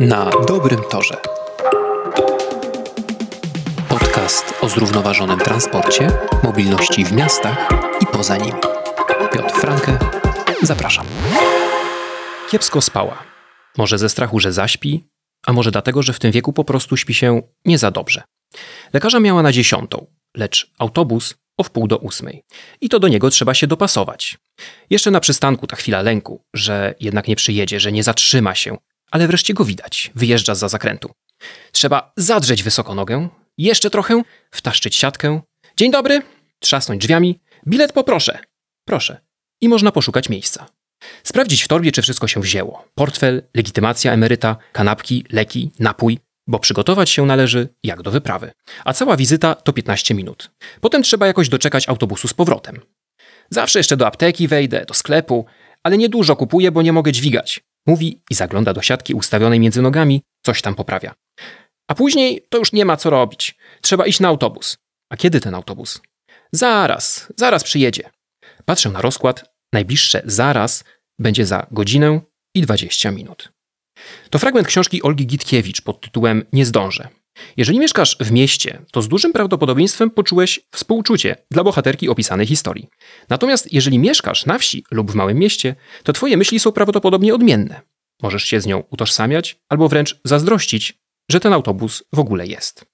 Na dobrym torze. Podcast o zrównoważonym transporcie, mobilności w miastach i poza nimi. Piotr Frankę, zapraszam. Kiepsko spała. Może ze strachu, że zaśpi, a może dlatego, że w tym wieku po prostu śpi się nie za dobrze. Lekarza miała na dziesiątą, lecz autobus o wpół do ósmej. I to do niego trzeba się dopasować. Jeszcze na przystanku ta chwila lęku, że jednak nie przyjedzie, że nie zatrzyma się, ale wreszcie go widać, wyjeżdża za zakrętu. Trzeba zadrzeć wysoko nogę, jeszcze trochę, wtaszczyć siatkę. Dzień dobry, trzasnąć drzwiami. Bilet poproszę. Proszę. I można poszukać miejsca. Sprawdzić w torbie, czy wszystko się wzięło. Portfel, legitymacja emeryta, kanapki, leki, napój, bo przygotować się należy jak do wyprawy. A cała wizyta to 15 minut. Potem trzeba jakoś doczekać autobusu z powrotem. Zawsze jeszcze do apteki wejdę, do sklepu, ale niedużo kupuję, bo nie mogę dźwigać. Mówi i zagląda do siatki ustawionej między nogami, coś tam poprawia. A później to już nie ma co robić. Trzeba iść na autobus. A kiedy ten autobus? Zaraz, zaraz przyjedzie. Patrzę na rozkład. Najbliższe zaraz będzie za godzinę i 20 minut. To fragment książki Olgi Gitkiewicz pod tytułem Nie zdążę. Jeżeli mieszkasz w mieście, to z dużym prawdopodobieństwem poczułeś współczucie dla bohaterki opisanej historii. Natomiast jeżeli mieszkasz na wsi lub w małym mieście, to twoje myśli są prawdopodobnie odmienne. Możesz się z nią utożsamiać albo wręcz zazdrościć, że ten autobus w ogóle jest.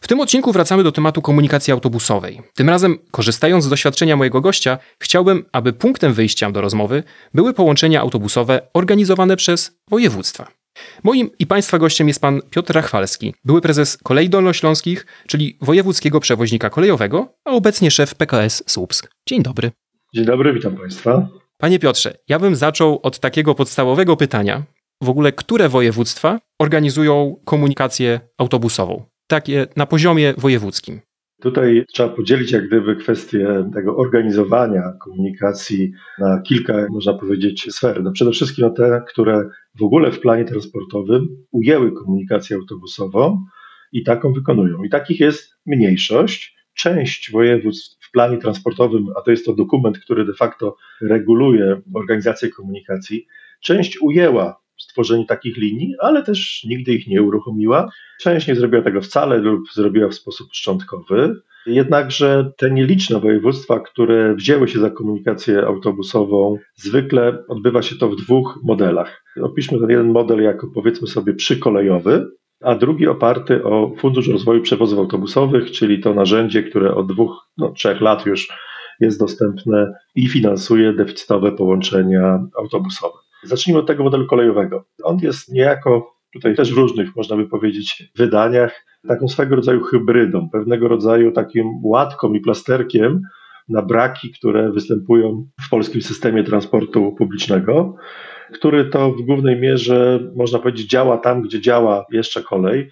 W tym odcinku wracamy do tematu komunikacji autobusowej. Tym razem, korzystając z doświadczenia mojego gościa, chciałbym, aby punktem wyjścia do rozmowy były połączenia autobusowe organizowane przez województwa. Moim i Państwa gościem jest pan Piotr Rachwalski, były prezes Kolei Dolnośląskich, czyli wojewódzkiego przewoźnika kolejowego, a obecnie szef PKS Słupsk. Dzień dobry. Dzień dobry, witam Państwa. Panie Piotrze, ja bym zaczął od takiego podstawowego pytania. W ogóle, które województwa organizują komunikację autobusową? Takie na poziomie wojewódzkim. Tutaj trzeba podzielić jak gdyby kwestię tego organizowania komunikacji na kilka, można powiedzieć, sfer. No przede wszystkim te, które w ogóle w planie transportowym ujęły komunikację autobusową i taką wykonują. I takich jest mniejszość. Część województw w planie transportowym, a to jest to dokument, który de facto reguluje organizację komunikacji, część ujęła stworzenie takich linii, ale też nigdy ich nie uruchomiła. Część nie zrobiła tego wcale lub zrobiła w sposób szczątkowy. Jednakże te nieliczne województwa, które wzięły się za komunikację autobusową, zwykle odbywa się to w dwóch modelach. Opiszmy ten jeden model jako powiedzmy sobie przykolejowy, a drugi oparty o Fundusz Rozwoju Przewozów Autobusowych, czyli to narzędzie, które od dwóch, no, trzech lat już jest dostępne i finansuje deficytowe połączenia autobusowe. Zacznijmy od tego modelu kolejowego. On jest niejako tutaj też w różnych, można by powiedzieć, wydaniach, taką swego rodzaju hybrydą, pewnego rodzaju takim łatką i plasterkiem na braki, które występują w polskim systemie transportu publicznego, który to w głównej mierze, można powiedzieć, działa tam, gdzie działa jeszcze kolej.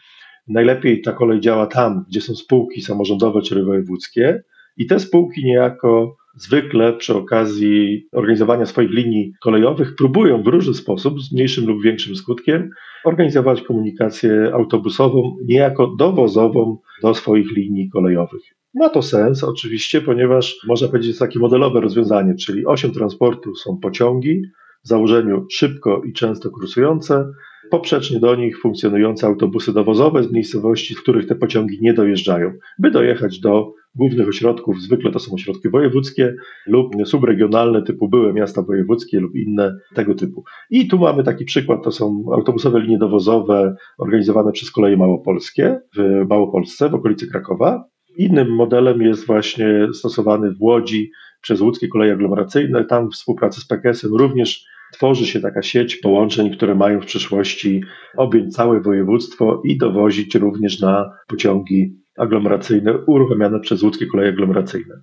Najlepiej ta kolej działa tam, gdzie są spółki samorządowe czy wojewódzkie, i te spółki niejako zwykle przy okazji organizowania swoich linii kolejowych próbują w różny sposób, z mniejszym lub większym skutkiem, organizować komunikację autobusową, niejako dowozową do swoich linii kolejowych. Ma to sens oczywiście, ponieważ można powiedzieć, jest takie modelowe rozwiązanie, czyli osią transportu są pociągi, w założeniu szybko i często kursujące, poprzecznie do nich funkcjonujące autobusy dowozowe z miejscowości, w których te pociągi nie dojeżdżają, by dojechać do głównych ośrodków, zwykle to są ośrodki wojewódzkie lub subregionalne typu były miasta wojewódzkie lub inne tego typu. I tu mamy taki przykład, to są autobusowe linie dowozowe organizowane przez koleje małopolskie w Małopolsce, w okolicy Krakowa. Innym modelem jest właśnie stosowany w Łodzi przez łódzkie koleje aglomeracyjne. Tam w współpracy z PKS-em również tworzy się taka sieć połączeń, które mają w przyszłości objąć całe województwo i dowozić również na pociągi aglomeracyjne uruchamiane przez łódzkie koleje aglomeracyjne.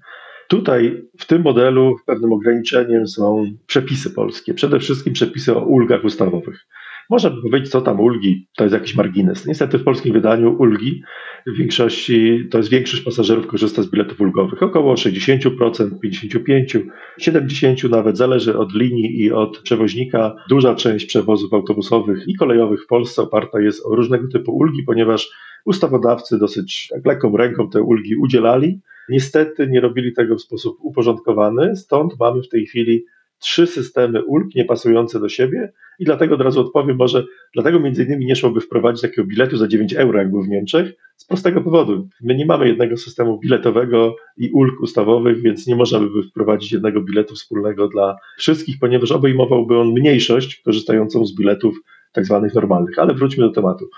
Tutaj w tym modelu pewnym ograniczeniem są przepisy polskie, przede wszystkim przepisy o ulgach ustawowych. Można by powiedzieć, co tam ulgi, to jest jakiś margines. Niestety w polskim wydaniu ulgi w większości, to jest większość pasażerów korzysta z biletów ulgowych. Około 60%, 55%, 70% nawet, zależy od linii i od przewoźnika. Duża część przewozów autobusowych i kolejowych w Polsce oparta jest o różnego typu ulgi, ponieważ ustawodawcy dosyć lekką ręką te ulgi udzielali. Niestety nie robili tego w sposób uporządkowany, stąd mamy w tej chwili trzy systemy ulg niepasujące do siebie i dlatego od razu odpowiem, może dlatego między innymi nie szłoby wprowadzić takiego biletu za 9 euro, jak był w Niemczech, z prostego powodu. My nie mamy jednego systemu biletowego i ulg ustawowych, więc nie można by wprowadzić jednego biletu wspólnego dla wszystkich, ponieważ obejmowałby on mniejszość korzystającą z biletów tak zwanych normalnych. Ale wróćmy do tematu.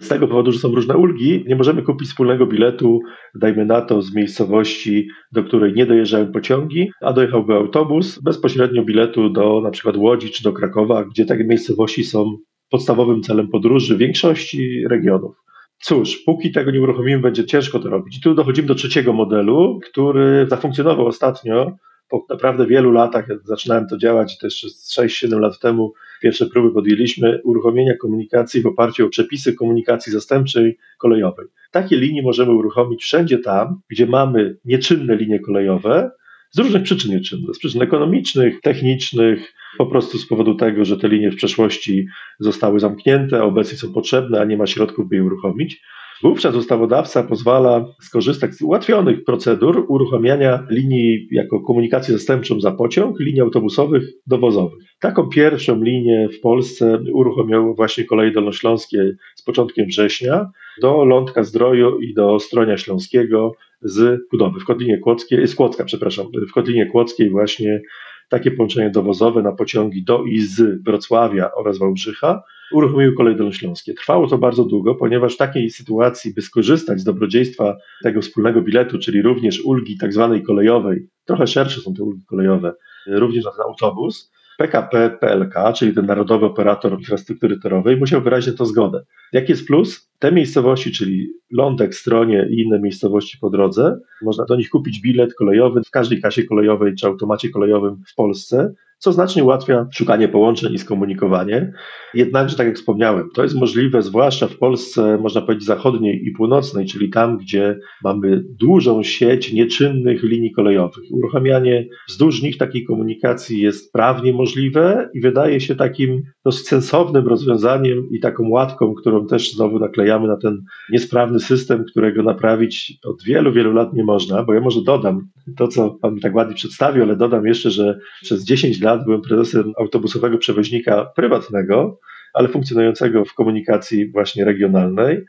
Z tego powodu, że są różne ulgi, nie możemy kupić wspólnego biletu, dajmy na to, z miejscowości, do której nie dojeżdżają pociągi, a dojechałby autobus, bezpośrednio biletu do na przykład Łodzi czy do Krakowa, gdzie takie miejscowości są podstawowym celem podróży większości regionów. Cóż, póki tego nie uruchomimy, będzie ciężko to robić. I tu dochodzimy do trzeciego modelu, który zafunkcjonował ostatnio po naprawdę wielu latach. Jak zaczynałem to działać też 6-7 lat temu. Pierwsze próby podjęliśmy uruchomienia komunikacji w oparciu o przepisy komunikacji zastępczej kolejowej. Takie linie możemy uruchomić wszędzie tam, gdzie mamy nieczynne linie kolejowe, z różnych przyczyn nieczynne, z przyczyn ekonomicznych, technicznych, po prostu z powodu tego, że te linie w przeszłości zostały zamknięte, obecnie są potrzebne, a nie ma środków, by je uruchomić. Wówczas ustawodawca pozwala skorzystać z ułatwionych procedur uruchamiania linii jako komunikację zastępczą za pociąg, linii autobusowych, dowozowych. Taką pierwszą linię w Polsce uruchomiły właśnie koleje dolnośląskie z początkiem września do Lądka Zdroju i do Stronia Śląskiego z budowy w Kotlinie Kłodzkiej, z Kłodzka, przepraszam, w Kotlinie Kłodzkiej właśnie takie połączenie dowozowe na pociągi do i z Wrocławia oraz Wałbrzycha uruchomiły kolej dolnośląskie. Trwało to bardzo długo, ponieważ w takiej sytuacji, by skorzystać z dobrodziejstwa tego wspólnego biletu, czyli również ulgi tak zwanej kolejowej, trochę szersze są te ulgi kolejowe, również na ten autobus, PKP PLK, czyli ten Narodowy Operator Infrastruktury Torowej, musiał wyraźnie to zgodę. Jaki jest plus? Te miejscowości, czyli Lądek, Stronie i inne miejscowości po drodze, można do nich kupić bilet kolejowy w każdej kasie kolejowej czy automacie kolejowym w Polsce co znacznie ułatwia szukanie połączeń i skomunikowanie. Jednakże, tak jak wspomniałem, to jest możliwe zwłaszcza w Polsce, można powiedzieć, zachodniej i północnej, czyli tam, gdzie mamy dużą sieć nieczynnych linii kolejowych. Uruchamianie wzdłuż nich takiej komunikacji jest prawnie możliwe i wydaje się takim dosyć sensownym rozwiązaniem i taką łatką, którą też znowu naklejamy na ten niesprawny system, którego naprawić od wielu, wielu lat nie można, bo ja może dodam to, co Pan mi tak ładnie przedstawił, ale dodam jeszcze, że przez 10 lat lat byłem prezesem autobusowego przewoźnika prywatnego, ale funkcjonującego w komunikacji właśnie regionalnej.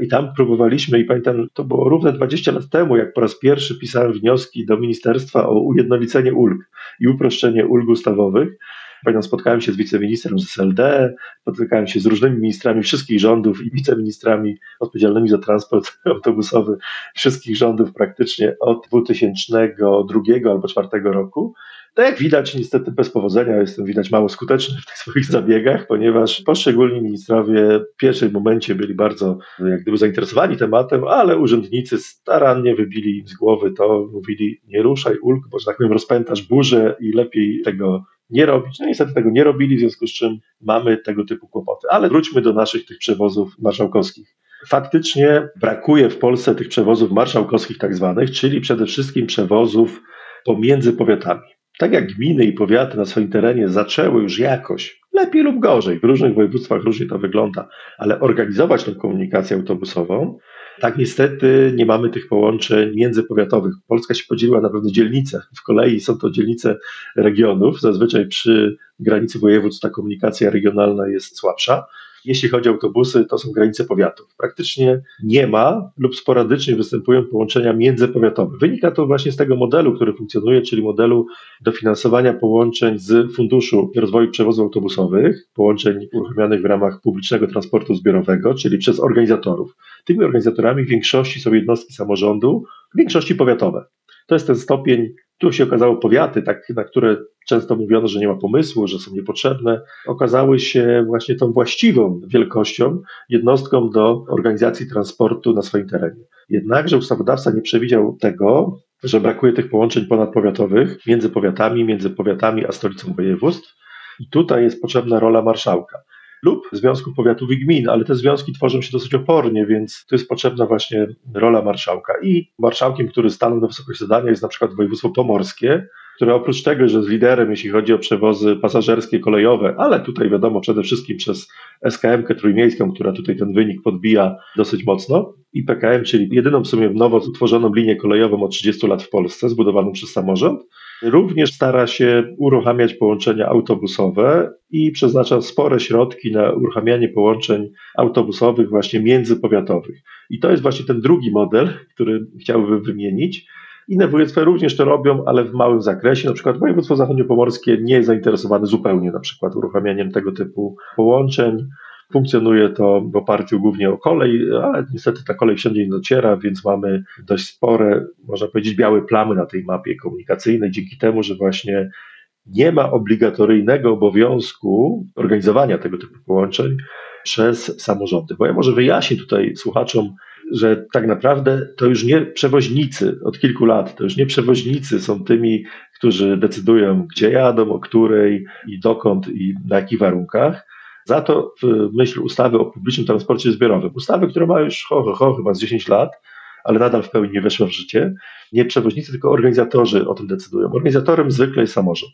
I tam próbowaliśmy, i pamiętam, to było równe 20 lat temu, jak po raz pierwszy pisałem wnioski do ministerstwa o ujednolicenie ulg i uproszczenie ulg ustawowych. Pamiętam, spotkałem się z wiceministrem z SLD, spotykałem się z różnymi ministrami wszystkich rządów i wiceministrami odpowiedzialnymi za transport autobusowy wszystkich rządów praktycznie od 2002 albo 2004 roku. Tak jak widać, niestety bez powodzenia, jestem widać mało skuteczny w tych swoich zabiegach, ponieważ poszczególni ministrowie w pierwszym momencie byli bardzo jak gdyby zainteresowani tematem, ale urzędnicy starannie wybili im z głowy to, mówili nie ruszaj ulg, bo że tak powiem rozpętasz burzę i lepiej tego nie robić. No niestety tego nie robili, w związku z czym mamy tego typu kłopoty. Ale wróćmy do naszych tych przewozów marszałkowskich. Faktycznie brakuje w Polsce tych przewozów marszałkowskich tak zwanych, czyli przede wszystkim przewozów pomiędzy powiatami tak jak gminy i powiaty na swoim terenie zaczęły już jakoś, lepiej lub gorzej, w różnych województwach różnie to wygląda, ale organizować tę komunikację autobusową, tak niestety nie mamy tych połączeń międzypowiatowych. Polska się podzieliła na pewne dzielnice. W kolei są to dzielnice regionów. Zazwyczaj przy granicy województw ta komunikacja regionalna jest słabsza. Jeśli chodzi o autobusy, to są granice powiatów. Praktycznie nie ma lub sporadycznie występują połączenia międzypowiatowe. Wynika to właśnie z tego modelu, który funkcjonuje, czyli modelu dofinansowania połączeń z Funduszu Rozwoju Przewozów Autobusowych, połączeń uruchamianych w ramach publicznego transportu zbiorowego, czyli przez organizatorów. Tymi organizatorami w większości są jednostki samorządu, w większości powiatowe. To jest ten stopień, tu się okazało powiaty, tak, na które często mówiono, że nie ma pomysłu, że są niepotrzebne, okazały się właśnie tą właściwą wielkością jednostką do organizacji transportu na swoim terenie. Jednakże ustawodawca nie przewidział tego, że brakuje tych połączeń ponadpowiatowych między powiatami, między powiatami a stolicą województw. I tutaj jest potrzebna rola marszałka lub Związków Powiatów i Gmin, ale te związki tworzą się dosyć opornie, więc tu jest potrzebna właśnie rola marszałka. I marszałkiem, który stanął na wysokość zadania jest na przykład województwo pomorskie, które oprócz tego, że jest liderem, jeśli chodzi o przewozy pasażerskie, kolejowe, ale tutaj wiadomo przede wszystkim przez SKM-kę trójmiejską, która tutaj ten wynik podbija dosyć mocno, i PKM, czyli jedyną w sumie nowo utworzoną linię kolejową od 30 lat w Polsce, zbudowaną przez samorząd, również stara się uruchamiać połączenia autobusowe i przeznacza spore środki na uruchamianie połączeń autobusowych właśnie międzypowiatowych. I to jest właśnie ten drugi model, który chciałbym wymienić. Inne województwa również to robią, ale w małym zakresie. Na przykład województwo zachodniopomorskie nie jest zainteresowane zupełnie na przykład uruchamianiem tego typu połączeń. Funkcjonuje to w oparciu głównie o kolej, ale niestety ta kolej wszędzie nie dociera, więc mamy dość spore, można powiedzieć, białe plamy na tej mapie komunikacyjnej, dzięki temu, że właśnie nie ma obligatoryjnego obowiązku organizowania tego typu połączeń przez samorządy. Bo ja może wyjaśnię tutaj słuchaczom, że tak naprawdę to już nie przewoźnicy od kilku lat, to już nie przewoźnicy są tymi, którzy decydują, gdzie jadą, o której i dokąd i na jakich warunkach. Za to w myśl ustawy o publicznym transporcie zbiorowym, ustawy, która ma już ho, ho, ho, chyba z 10 lat, ale nadal w pełni nie weszła w życie, nie przewoźnicy, tylko organizatorzy o tym decydują. Organizatorem zwykle jest samorząd.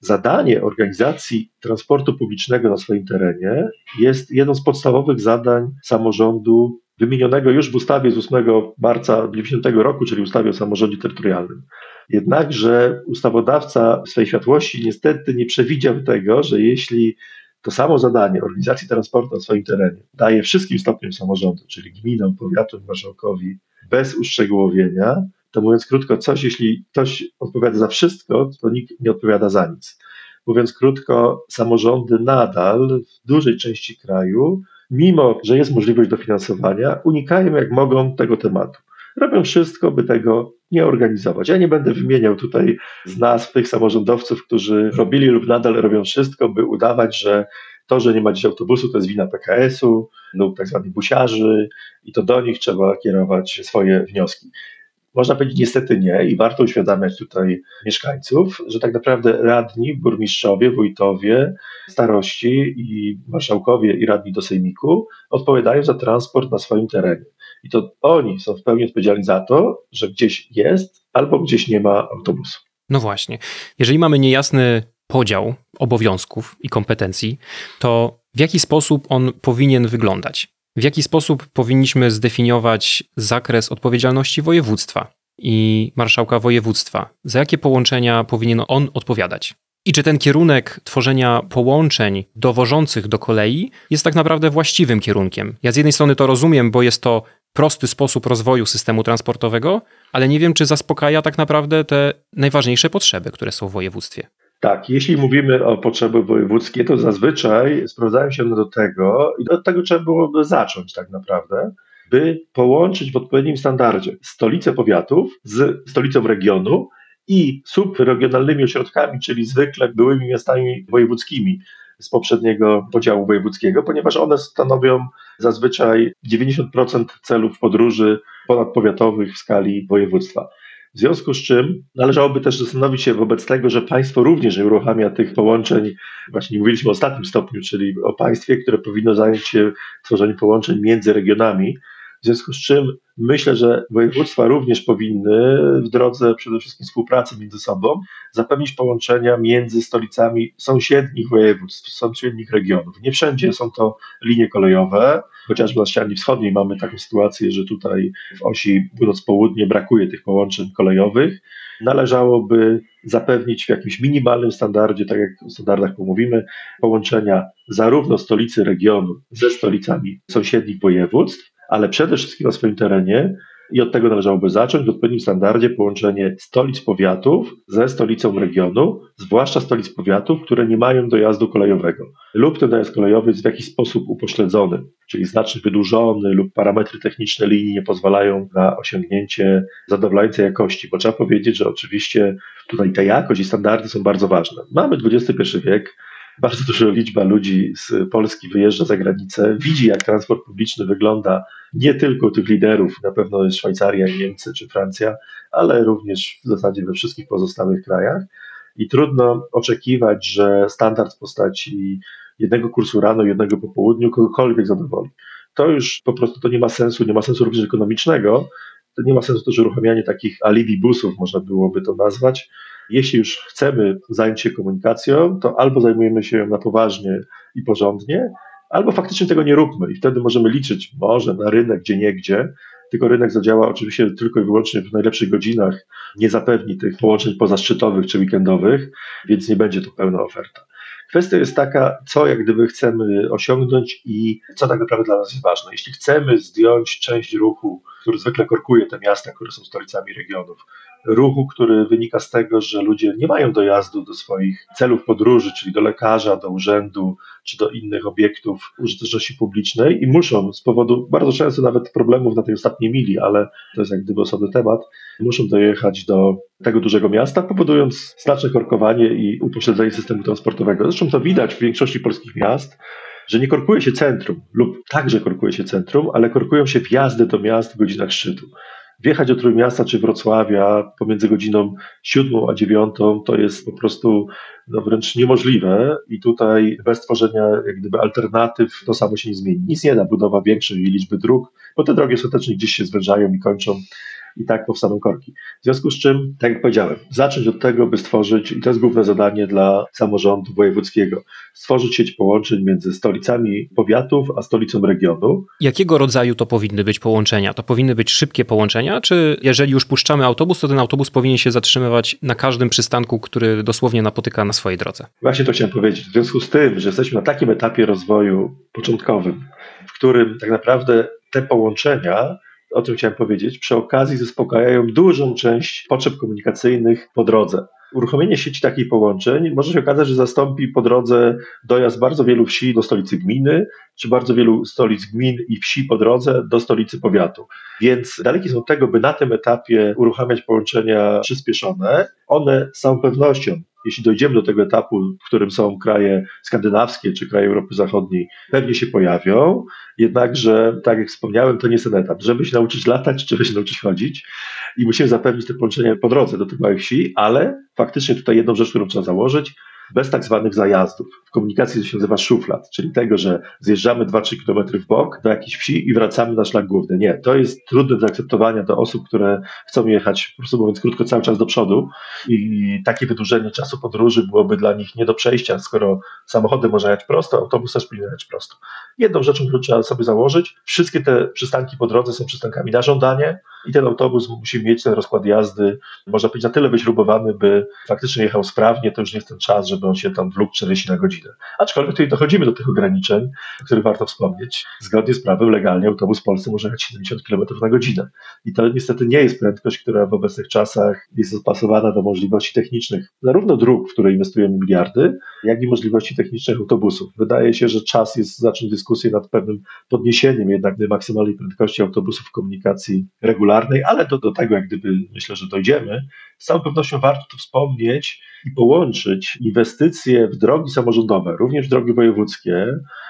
Zadanie organizacji transportu publicznego na swoim terenie jest jedną z podstawowych zadań samorządu wymienionego już w ustawie z 8 marca 1990 roku, czyli ustawie o samorządzie terytorialnym. Jednakże ustawodawca w swej światłości niestety nie przewidział tego, że jeśli to samo zadanie organizacji transportu na swoim terenie daje wszystkim stopniom samorządu, czyli gminom, powiatom, marszałkowi, bez uszczegółowienia, to mówiąc krótko, coś, jeśli ktoś odpowiada za wszystko, to nikt nie odpowiada za nic. Mówiąc krótko, samorządy nadal w dużej części kraju, mimo że jest możliwość dofinansowania, unikają jak mogą tego tematu. Robią wszystko, by tego nie organizować. Ja nie będę wymieniał tutaj z nazw tych samorządowców, którzy robili lub nadal robią wszystko, by udawać, że to, że nie ma dziś autobusu, to jest wina PKS-u lub tak zwanych busiarzy i to do nich trzeba kierować swoje wnioski. Można powiedzieć niestety nie i warto uświadamiać tutaj mieszkańców, że tak naprawdę radni, burmistrzowie, wójtowie, starości i marszałkowie i radni do sejmiku odpowiadają za transport na swoim terenie. I to oni są w pełni odpowiedzialni za to, że gdzieś jest albo gdzieś nie ma autobusu. No właśnie. Jeżeli mamy niejasny podział obowiązków i kompetencji, to w jaki sposób on powinien wyglądać? W jaki sposób powinniśmy zdefiniować zakres odpowiedzialności województwa i marszałka województwa? Za jakie połączenia powinien on odpowiadać? I czy ten kierunek tworzenia połączeń dowożących do kolei jest tak naprawdę właściwym kierunkiem? Ja z jednej strony to rozumiem, bo jest to prosty sposób rozwoju systemu transportowego, ale nie wiem, czy zaspokaja tak naprawdę te najważniejsze potrzeby, które są w województwie. Tak, jeśli mówimy o potrzeby wojewódzkie, to zazwyczaj sprowadzają się do tego, i od tego trzeba byłoby zacząć tak naprawdę, by połączyć w odpowiednim standardzie stolicę powiatów z stolicą regionu i subregionalnymi ośrodkami, czyli zwykle byłymi miastami wojewódzkimi z poprzedniego podziału wojewódzkiego, ponieważ one stanowią zazwyczaj 90% celów podróży ponadpowiatowych w skali województwa. W związku z czym należałoby też zastanowić się wobec tego, że państwo również nie uruchamia tych połączeń, właśnie mówiliśmy o ostatnim stopniu, czyli o państwie, które powinno zająć się tworzeniem połączeń między regionami, w związku z czym myślę, że województwa również powinny w drodze przede wszystkim współpracy między sobą zapewnić połączenia między stolicami sąsiednich województw, sąsiednich regionów. Nie wszędzie są to linie kolejowe, chociażby na ścianie wschodniej mamy taką sytuację, że tutaj w osi północ-południe brakuje tych połączeń kolejowych. Należałoby zapewnić w jakimś minimalnym standardzie, tak jak o standardach pomówimy, połączenia zarówno stolicy regionu ze stolicami sąsiednich województw, ale przede wszystkim na swoim terenie i od tego należałoby zacząć w odpowiednim standardzie połączenie stolic powiatów ze stolicą regionu, zwłaszcza stolic powiatów, które nie mają dojazdu kolejowego lub ten dojazd kolejowy jest w jakiś sposób upośledzony, czyli znacznie wydłużony lub parametry techniczne linii nie pozwalają na osiągnięcie zadowalającej jakości, bo trzeba powiedzieć, że oczywiście tutaj ta jakość i standardy są bardzo ważne. Mamy XXI wiek, bardzo duża liczba ludzi z Polski wyjeżdża za granicę, widzi jak transport publiczny wygląda nie tylko tych liderów, na pewno jest Szwajcaria, Niemcy czy Francja, ale również w zasadzie we wszystkich pozostałych krajach. I trudno oczekiwać, że standard w postaci jednego kursu rano, jednego po południu kogokolwiek zadowoli. To już po prostu to nie ma sensu, nie ma sensu również ekonomicznego, to nie ma sensu też uruchamianie takich alibi busów, można byłoby to nazwać, jeśli już chcemy zająć się komunikacją, to albo zajmujemy się ją na poważnie i porządnie, albo faktycznie tego nie róbmy i wtedy możemy liczyć może na rynek gdzie niegdzie, tylko rynek zadziała oczywiście tylko i wyłącznie w najlepszych godzinach, nie zapewni tych połączeń pozaszczytowych czy weekendowych, więc nie będzie to pełna oferta. Kwestia jest taka, co jak gdyby chcemy osiągnąć i co tak naprawdę dla nas jest ważne. Jeśli chcemy zdjąć część ruchu, który zwykle korkuje te miasta, które są stolicami regionów, ruchu, który wynika z tego, że ludzie nie mają dojazdu do swoich celów podróży, czyli do lekarza, do urzędu czy do innych obiektów użyteczności publicznej i muszą z powodu bardzo często nawet problemów na tej ostatniej mili, ale to jest jak gdyby osobny temat, muszą dojechać do tego dużego miasta, powodując znaczne korkowanie i upośledzenie systemu transportowego. Zresztą to widać w większości polskich miast, że nie korkuje się centrum lub także korkuje się centrum, ale korkują się wjazdy do miast w godzinach szczytu. Wjechać do Trójmiasta czy Wrocławia pomiędzy godziną 7 a 9 to jest po prostu no, wręcz niemożliwe i tutaj bez tworzenia jak gdyby alternatyw to samo się nie zmieni. Nic nie da budowa większej liczby dróg, bo te drogi ostatecznie gdzieś się zwężają i kończą i tak powstaną korki. W związku z czym, tak jak powiedziałem, zacząć od tego, by stworzyć, i to jest główne zadanie dla samorządu wojewódzkiego, stworzyć sieć połączeń między stolicami powiatów a stolicą regionu. Jakiego rodzaju to powinny być połączenia? To powinny być szybkie połączenia, czy jeżeli już puszczamy autobus, to ten autobus powinien się zatrzymywać na każdym przystanku, który dosłownie napotyka na swojej drodze? Właśnie to chciałem powiedzieć. W związku z tym, że jesteśmy na takim etapie rozwoju początkowym, w którym tak naprawdę te połączenia o czym chciałem powiedzieć, przy okazji zaspokajają dużą część potrzeb komunikacyjnych po drodze. Uruchomienie sieci takich połączeń może się okazać, że zastąpi po drodze dojazd bardzo wielu wsi do stolicy gminy, czy bardzo wielu stolic gmin i wsi po drodze do stolicy powiatu. Więc daleki są tego, by na tym etapie uruchamiać połączenia przyspieszone. One z całą pewnością jeśli dojdziemy do tego etapu, w którym są kraje skandynawskie czy kraje Europy Zachodniej, pewnie się pojawią. Jednakże, tak jak wspomniałem, to nie jest ten etap. Żeby się nauczyć latać, trzeba się nauczyć chodzić i musimy zapewnić te połączenia po drodze do tych małych wsi, ale faktycznie tutaj jedną rzecz, którą trzeba założyć, bez tak zwanych zajazdów. W komunikacji to się nazywa szuflad, czyli tego, że zjeżdżamy 2-3 km w bok do jakiejś wsi i wracamy na szlak główny. Nie, to jest trudne do zaakceptowania do osób, które chcą jechać, po prostu mówiąc krótko, cały czas do przodu i takie wydłużenie czasu podróży byłoby dla nich nie do przejścia, skoro samochodem można jechać prosto, autobus też powinien jechać prosto. Jedną rzeczą, którą trzeba sobie założyć, wszystkie te przystanki po drodze są przystankami na żądanie i ten autobus musi mieć ten rozkład jazdy, można powiedzieć, na tyle wyśrubowany, by faktycznie jechał sprawnie, to już nie jest ten czas, żeby on się tam wlókł 40 na godzinę. Aczkolwiek tutaj dochodzimy do tych ograniczeń, o których warto wspomnieć. Zgodnie z prawem legalnie autobus w Polsce może jechać 70 km na godzinę. I to niestety nie jest prędkość, która w obecnych czasach jest dopasowana do możliwości technicznych zarówno dróg, w które inwestujemy miliardy, jak i możliwości technicznych autobusów. Wydaje się, że czas jest zacząć dyskusję nad pewnym podniesieniem jednak maksymalnej prędkości autobusów w komunikacji regularnej, ale do, do tego jak gdyby myślę, że dojdziemy. Z całą pewnością warto tu wspomnieć i połączyć inwestycje w drogi samorządowe, również w drogi wojewódzkie,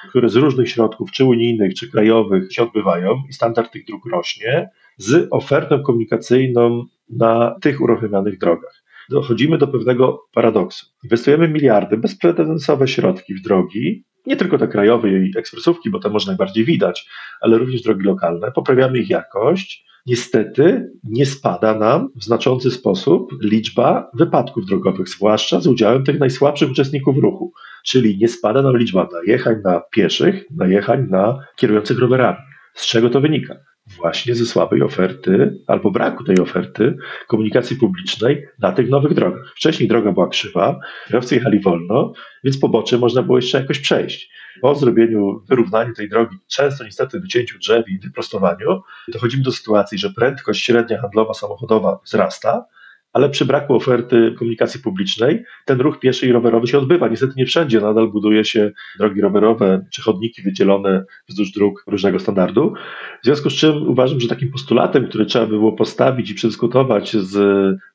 które z różnych środków, czy unijnych, czy krajowych się odbywają i standard tych dróg rośnie, z ofertą komunikacyjną na tych uruchamianych drogach. Dochodzimy do pewnego paradoksu. Inwestujemy miliardy, bezprecedensowe środki w drogi, nie tylko te krajowe i ekspresówki, bo to można najbardziej widać, ale również drogi lokalne. Poprawiamy ich jakość, niestety nie spada nam w znaczący sposób liczba wypadków drogowych, zwłaszcza z udziałem tych najsłabszych uczestników ruchu. Czyli nie spada nam liczba najechań na pieszych, najechań na kierujących rowerami. Z czego to wynika? Właśnie ze słabej oferty albo braku tej oferty komunikacji publicznej na tych nowych drogach. Wcześniej droga była krzywa, kierowcy jechali wolno, więc pobocze można było jeszcze jakoś przejść. Po zrobieniu, wyrównaniu tej drogi, często niestety wycięciu drzew i wyprostowaniu, dochodzimy do sytuacji, że prędkość średnia handlowa samochodowa wzrasta, ale przy braku oferty komunikacji publicznej ten ruch pieszy i rowerowy się odbywa. Niestety nie wszędzie nadal buduje się drogi rowerowe czy chodniki wydzielone wzdłuż dróg różnego standardu. W związku z czym uważam, że takim postulatem, który trzeba by było postawić i przedyskutować z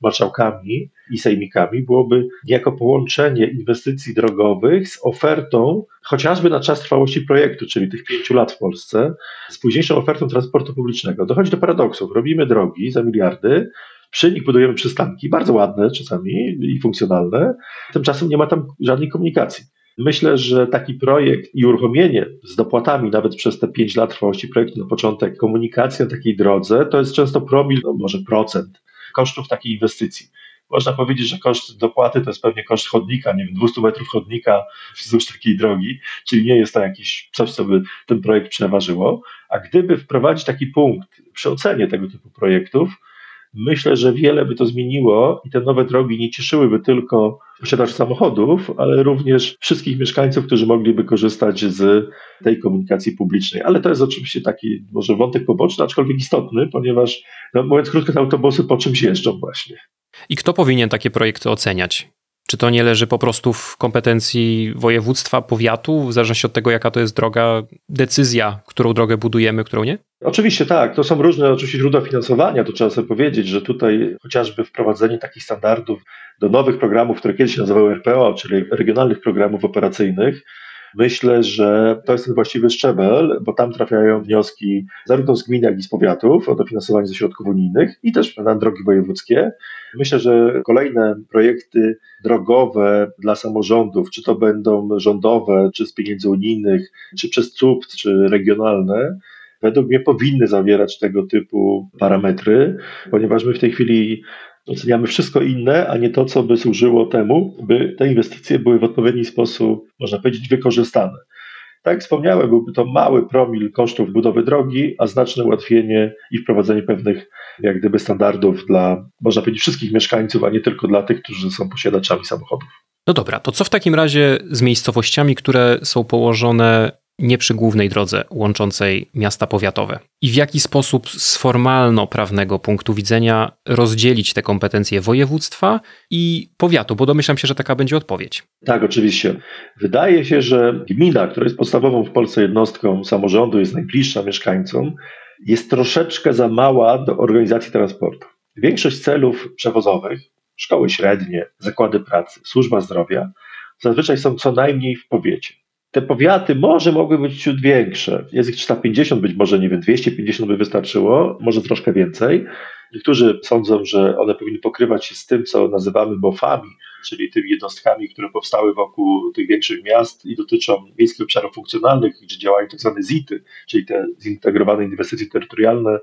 marszałkami i sejmikami, byłoby niejako połączenie inwestycji drogowych z ofertą chociażby na czas trwałości projektu, czyli tych pięciu lat w Polsce, z późniejszą ofertą transportu publicznego. Dochodzi do paradoksów. Robimy drogi za miliardy, przy nich budujemy przystanki, bardzo ładne czasami i funkcjonalne, tymczasem nie ma tam żadnej komunikacji. Myślę, że taki projekt i uruchomienie z dopłatami nawet przez te 5 lat trwałości projektu na początek komunikacji na takiej drodze to jest często promil, no może procent kosztów takiej inwestycji. można powiedzieć, że koszt dopłaty to jest pewnie koszt chodnika, nie wiem, 200 metrów chodnika wzdłuż takiej drogi, czyli nie jest to jakiś coś, co by ten projekt przeważyło. A gdyby wprowadzić taki punkt przy ocenie tego typu projektów, myślę, że wiele by to zmieniło i te nowe drogi nie cieszyłyby tylko posiadaczy samochodów, ale również wszystkich mieszkańców, którzy mogliby korzystać z tej komunikacji publicznej. Ale to jest oczywiście taki może wątek poboczny, aczkolwiek istotny, ponieważ no, mówiąc krótko, te autobusy po czymś jeżdżą właśnie. I kto powinien takie projekty oceniać? Czy to nie leży po prostu w kompetencji województwa, powiatu, w zależności od tego, jaka to jest droga, decyzja, którą drogę budujemy, którą nie? Oczywiście tak, to są różne oczywiście źródła finansowania, to trzeba sobie powiedzieć, że tutaj chociażby wprowadzenie takich standardów do nowych programów, które kiedyś nazywały RPO, czyli regionalnych programów operacyjnych, Myślę, że to jest ten właściwy szczebel, bo tam trafiają wnioski zarówno z gmin, jak i z powiatów o dofinansowanie ze środków unijnych i też na drogi wojewódzkie. Myślę, że kolejne projekty drogowe dla samorządów, czy to będą rządowe, czy z pieniędzy unijnych, czy przez CUPT, czy regionalne, według mnie powinny zawierać tego typu parametry, ponieważ my w tej chwili Oceniamy wszystko inne, a nie to, co by służyło temu, by te inwestycje były w odpowiedni sposób, można powiedzieć, wykorzystane. Tak jak wspomniałem, byłby to mały promil kosztów budowy drogi, a znaczne ułatwienie i wprowadzenie pewnych, jak gdyby, standardów dla, można powiedzieć, wszystkich mieszkańców, a nie tylko dla tych, którzy są posiadaczami samochodów. No dobra, to co w takim razie z miejscowościami, które są położone nie przy głównej drodze łączącej miasta powiatowe. I w jaki sposób z formalno-prawnego punktu widzenia rozdzielić te kompetencje województwa i powiatu, bo domyślam się, że taka będzie odpowiedź. Tak, oczywiście. Wydaje się, że gmina, która jest podstawową w Polsce jednostką samorządu, jest najbliższa mieszkańcom, jest troszeczkę za mała do organizacji transportu. Większość celów przewozowych, szkoły średnie, zakłady pracy, służba zdrowia, zazwyczaj są co najmniej w powiecie te powiaty może mogły być ciut większe. Jest ich 350, być może, nie wiem, 250 by wystarczyło, może troszkę więcej. Niektórzy sądzą, że one powinny pokrywać się z tym, co nazywamy MOF-ami, czyli tymi jednostkami, które powstały wokół tych większych miast i dotyczą miejskich obszarów funkcjonalnych, gdzie działają tak zwane ZIT-y, czyli te zintegrowane inwestycje terytorialne.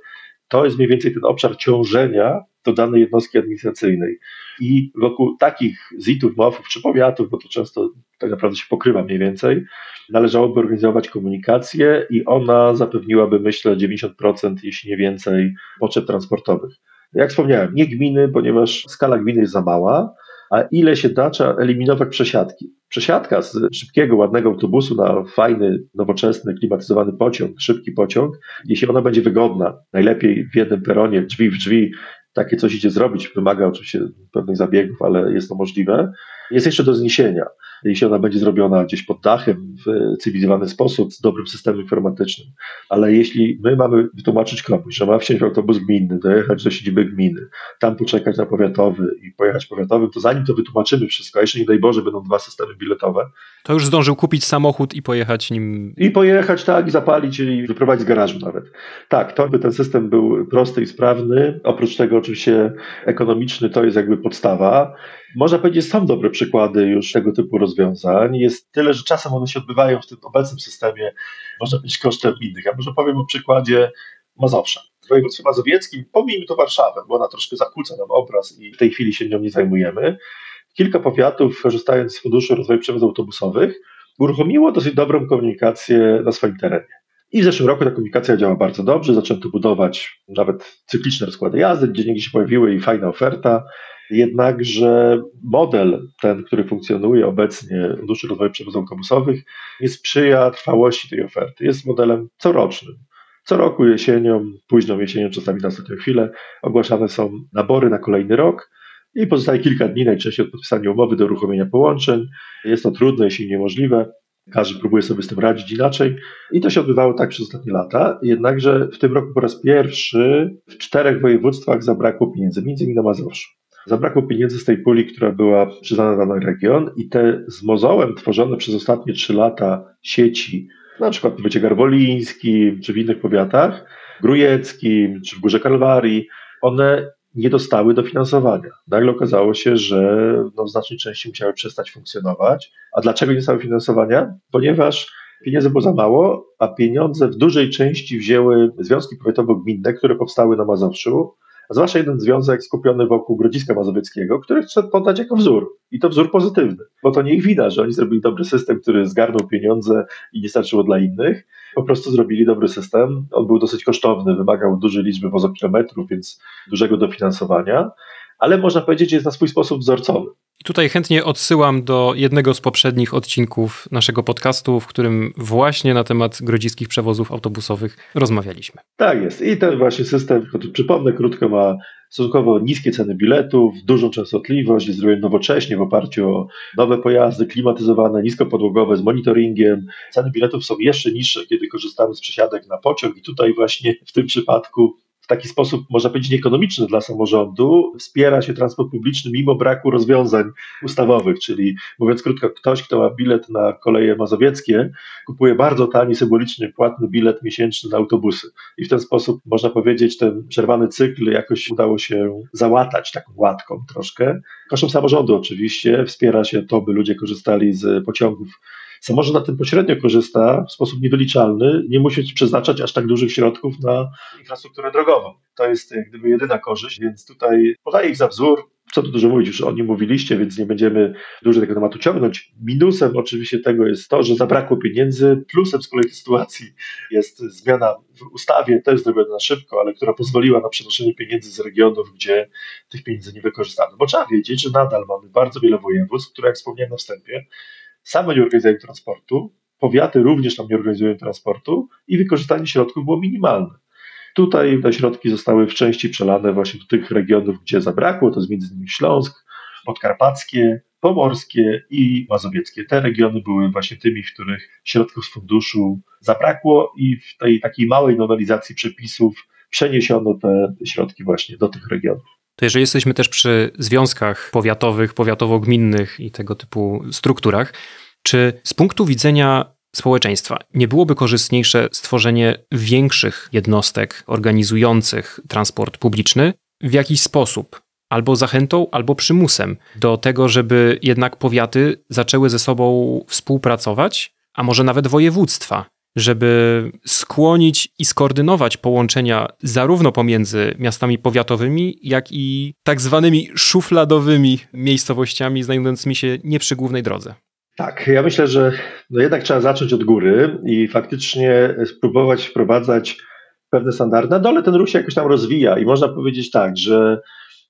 To jest mniej więcej ten obszar ciążenia do danej jednostki administracyjnej. I wokół takich ZIT-ów, MOF-ów czy powiatów, bo to często tak naprawdę się pokrywa mniej więcej, należałoby organizować komunikację i ona zapewniłaby, myślę, 90%, jeśli nie więcej, potrzeb transportowych. Jak wspomniałem, nie gminy, ponieważ skala gminy jest za mała, a ile się da, trzeba eliminować przesiadki. Przesiadka z szybkiego, ładnego autobusu na fajny, nowoczesny, klimatyzowany pociąg, szybki pociąg, jeśli ona będzie wygodna, najlepiej w jednym peronie, drzwi w drzwi, takie coś idzie zrobić, wymaga oczywiście pewnych zabiegów, ale jest to możliwe, jest jeszcze do zniesienia jeśli ona będzie zrobiona gdzieś pod dachem w cywilizowany sposób, z dobrym systemem informatycznym. Ale jeśli my mamy wytłumaczyć komuś, że ma wsiąść w autobus gminny, dojechać do siedziby gminy, tam poczekać na powiatowy i pojechać powiatowym, to zanim to wytłumaczymy wszystko, a jeszcze nie daj Boże będą dwa systemy biletowe. To już zdążył kupić samochód i pojechać nim. I pojechać, tak, i zapalić i wyprowadzić z garażu nawet. Tak, to by ten system był prosty i sprawny. Oprócz tego oczywiście ekonomiczny to jest jakby podstawa. Można powiedzieć, są dobre przykłady już tego typu rozwiązań. Jest tyle, że czasem one się odbywają w tym obecnym systemie, można powiedzieć, kosztem innych. Ja może powiem o przykładzie Mazowsza. W województwie mazowieckim, pomijmy to Warszawę, bo ona troszkę zakłóca nam obraz i w tej chwili się nią nie zajmujemy. Kilka powiatów, korzystając z Funduszu Rozwoju Przewozów Autobusowych, uruchomiło dosyć dobrą komunikację na swoim terenie. I w zeszłym roku ta komunikacja działa bardzo dobrze. Zaczęto budować nawet cykliczne rozkłady jazdy, gdzie się pojawiły i fajna oferta. Jednakże model ten, który funkcjonuje obecnie w Funduszu Rozwoju Przewozów Autobusowych, nie sprzyja trwałości tej oferty. Jest modelem corocznym. Co roku jesienią, późną jesienią, czasami na ostatnią chwilę, ogłaszane są nabory na kolejny rok i pozostaje kilka dni najczęściej od podpisania umowy do uruchomienia połączeń. Jest to trudne, jeśli niemożliwe. Każdy próbuje sobie z tym radzić inaczej. I to się odbywało tak przez ostatnie lata. Jednakże w tym roku po raz pierwszy w czterech województwach zabrakło pieniędzy, między innymi na Mazowszu. Zabrakło pieniędzy z tej puli, która była przyznana na dany region i te z mozołem tworzone przez ostatnie trzy lata sieci, na przykład w powiecie garwolińskim, czy w innych powiatach, grujeckim, czy w Górze Kalwarii, one nie dostały dofinansowania. Nagle okazało się, że no, w znacznej części musiały przestać funkcjonować. A dlaczego nie dostały finansowania? Ponieważ pieniędzy było za mało, a pieniądze w dużej części wzięły związki powiatowo-gminne, które powstały na Mazowszu, zwłaszcza jeden związek skupiony wokół Grodziska Mazowieckiego, który chce podać jako wzór. I to wzór pozytywny, bo to nie ich wina, że oni zrobili dobry system, który zgarnął pieniądze i nie starczyło dla innych. Po prostu zrobili dobry system. On był dosyć kosztowny, wymagał dużej liczby wozokilometrów, więc dużego dofinansowania, ale można powiedzieć, że jest na swój sposób wzorcowy. I tutaj chętnie odsyłam do jednego z poprzednich odcinków naszego podcastu, w którym właśnie na temat grodziskich przewozów autobusowych rozmawialiśmy. Tak jest. I ten właśnie system, który przypomnę krótko, ma stosunkowo niskie ceny biletów, dużą częstotliwość, jest zrobiony nowocześnie w oparciu o nowe pojazdy klimatyzowane, niskopodłogowe z monitoringiem. Ceny biletów są jeszcze niższe, kiedy korzystamy z przesiadek na pociąg i tutaj właśnie w tym przypadku w taki sposób, można powiedzieć, nieekonomiczny dla samorządu, wspiera się transport publiczny mimo braku rozwiązań ustawowych, czyli mówiąc krótko, ktoś, kto ma bilet na koleje mazowieckie, kupuje bardzo tani, symboliczny, płatny bilet miesięczny na autobusy. I w ten sposób, można powiedzieć, ten przerwany cykl jakoś udało się załatać taką łatką troszkę. Kosztem samorządu oczywiście wspiera się to, by ludzie korzystali z pociągów Samorząd na tym pośrednio korzysta w sposób niewyliczalny, nie musi przeznaczać aż tak dużych środków na infrastrukturę drogową. To jest jak gdyby jedyna korzyść, więc tutaj podaję ich za wzór. Co tu dużo mówić, już o nim mówiliście, więc nie będziemy dużo tego tematu ciągnąć. Minusem oczywiście tego jest to, że zabrakło pieniędzy. Plusem z kolei sytuacji jest zmiana w ustawie, też zrobiona na szybko, ale która pozwoliła na przenoszenie pieniędzy z regionów, gdzie tych pieniędzy nie wykorzystano. Bo trzeba wiedzieć, że nadal mamy bardzo wiele województw, które, jak wspomniałem na wstępie, same nie organizują transportu, powiaty również tam nie organizują transportu i wykorzystanie środków było minimalne. Tutaj te środki zostały w części przelane właśnie do tych regionów, gdzie zabrakło, to jest innymi Śląsk, Podkarpackie, Pomorskie i Mazowieckie. Te regiony były właśnie tymi, w których środków z funduszu zabrakło i w tej takiej małej nowelizacji przepisów przeniesiono te środki właśnie do tych regionów. To jeżeli jesteśmy też przy związkach powiatowych, powiatowo-gminnych i tego typu strukturach, czy z punktu widzenia społeczeństwa nie byłoby korzystniejsze stworzenie większych jednostek organizujących transport publiczny w jakiś sposób? Albo zachętą, albo przymusem do tego, żeby jednak powiaty zaczęły ze sobą współpracować, a może nawet województwa, żeby skłonić i skoordynować połączenia zarówno pomiędzy miastami powiatowymi, jak i tak zwanymi szufladowymi miejscowościami znajdującymi się nie przy głównej drodze. Tak, ja myślę, że no jednak trzeba zacząć od góry i faktycznie spróbować wprowadzać pewne standardy. Na dole ten ruch się jakoś tam rozwija i można powiedzieć tak, że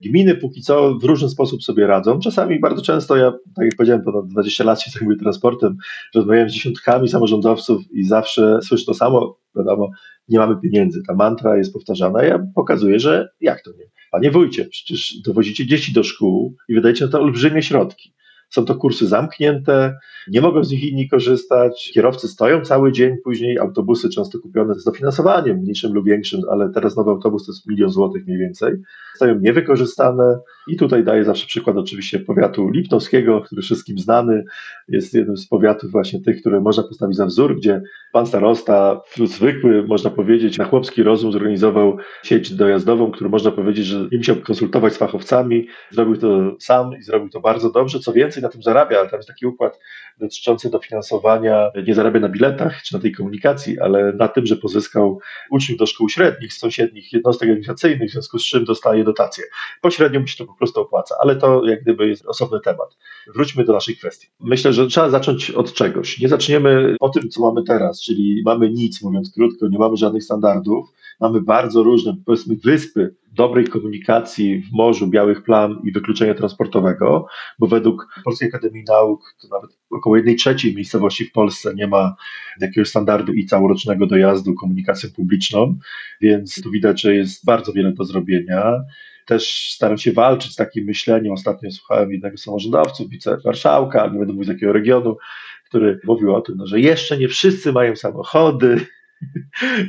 Gminy póki co w różny sposób sobie radzą. Czasami bardzo często, ja tak jak powiedziałem, ponad 20 lat się zajmuję transportem, rozmawiałem z dziesiątkami samorządowców i zawsze słyszę to samo, wiadomo, nie mamy pieniędzy. Ta mantra jest powtarzana. Ja pokazuję, że jak to nie? Panie wójcie, przecież dowozicie dzieci do szkół i wydajecie na to olbrzymie środki. Są to kursy zamknięte, nie mogą z nich inni korzystać. Kierowcy stoją cały dzień, później autobusy często kupione z dofinansowaniem, mniejszym lub większym, ale teraz nowy autobus to jest milion złotych mniej więcej, stoją niewykorzystane. I tutaj daję zawsze przykład oczywiście powiatu liptowskiego, który wszystkim znany, jest jednym z powiatów właśnie tych, które można postawić za wzór, gdzie pan starosta, zwykły, można powiedzieć, na chłopski rozum zorganizował sieć dojazdową, którą można powiedzieć, że nie musiał konsultować z fachowcami, zrobił to sam i zrobił to bardzo dobrze. Co więcej, na tym zarabia, ale tam jest taki układ dotyczący dofinansowania, nie zarabia na biletach czy na tej komunikacji, ale na tym, że pozyskał uczniów do szkół średnich z sąsiednich jednostek administracyjnych, w związku z czym dostaje dotacje. Pośrednio mu się to po prostu opłaca, ale to jak gdyby jest osobny temat. Wróćmy do naszej kwestii. Myślę, że trzeba zacząć od czegoś. Nie zaczniemy po tym, co mamy teraz, czyli mamy nic, mówiąc krótko, nie mamy żadnych standardów, mamy bardzo różne, powiedzmy, wyspy dobrej komunikacji w morzu białych plam i wykluczenia transportowego, bo według Polskiej Akademii Nauk to nawet około jednej trzeciej miejscowości w Polsce nie ma jakiegoś standardu i całorocznego dojazdu komunikacją publiczną, więc tu widać, że jest bardzo wiele do zrobienia też staram się walczyć z takim myśleniem. Ostatnio słuchałem jednego samorządowców, wicemarszałka, nie będę mówił z jakiego regionu, który mówił o tym, no, że jeszcze nie wszyscy mają samochody,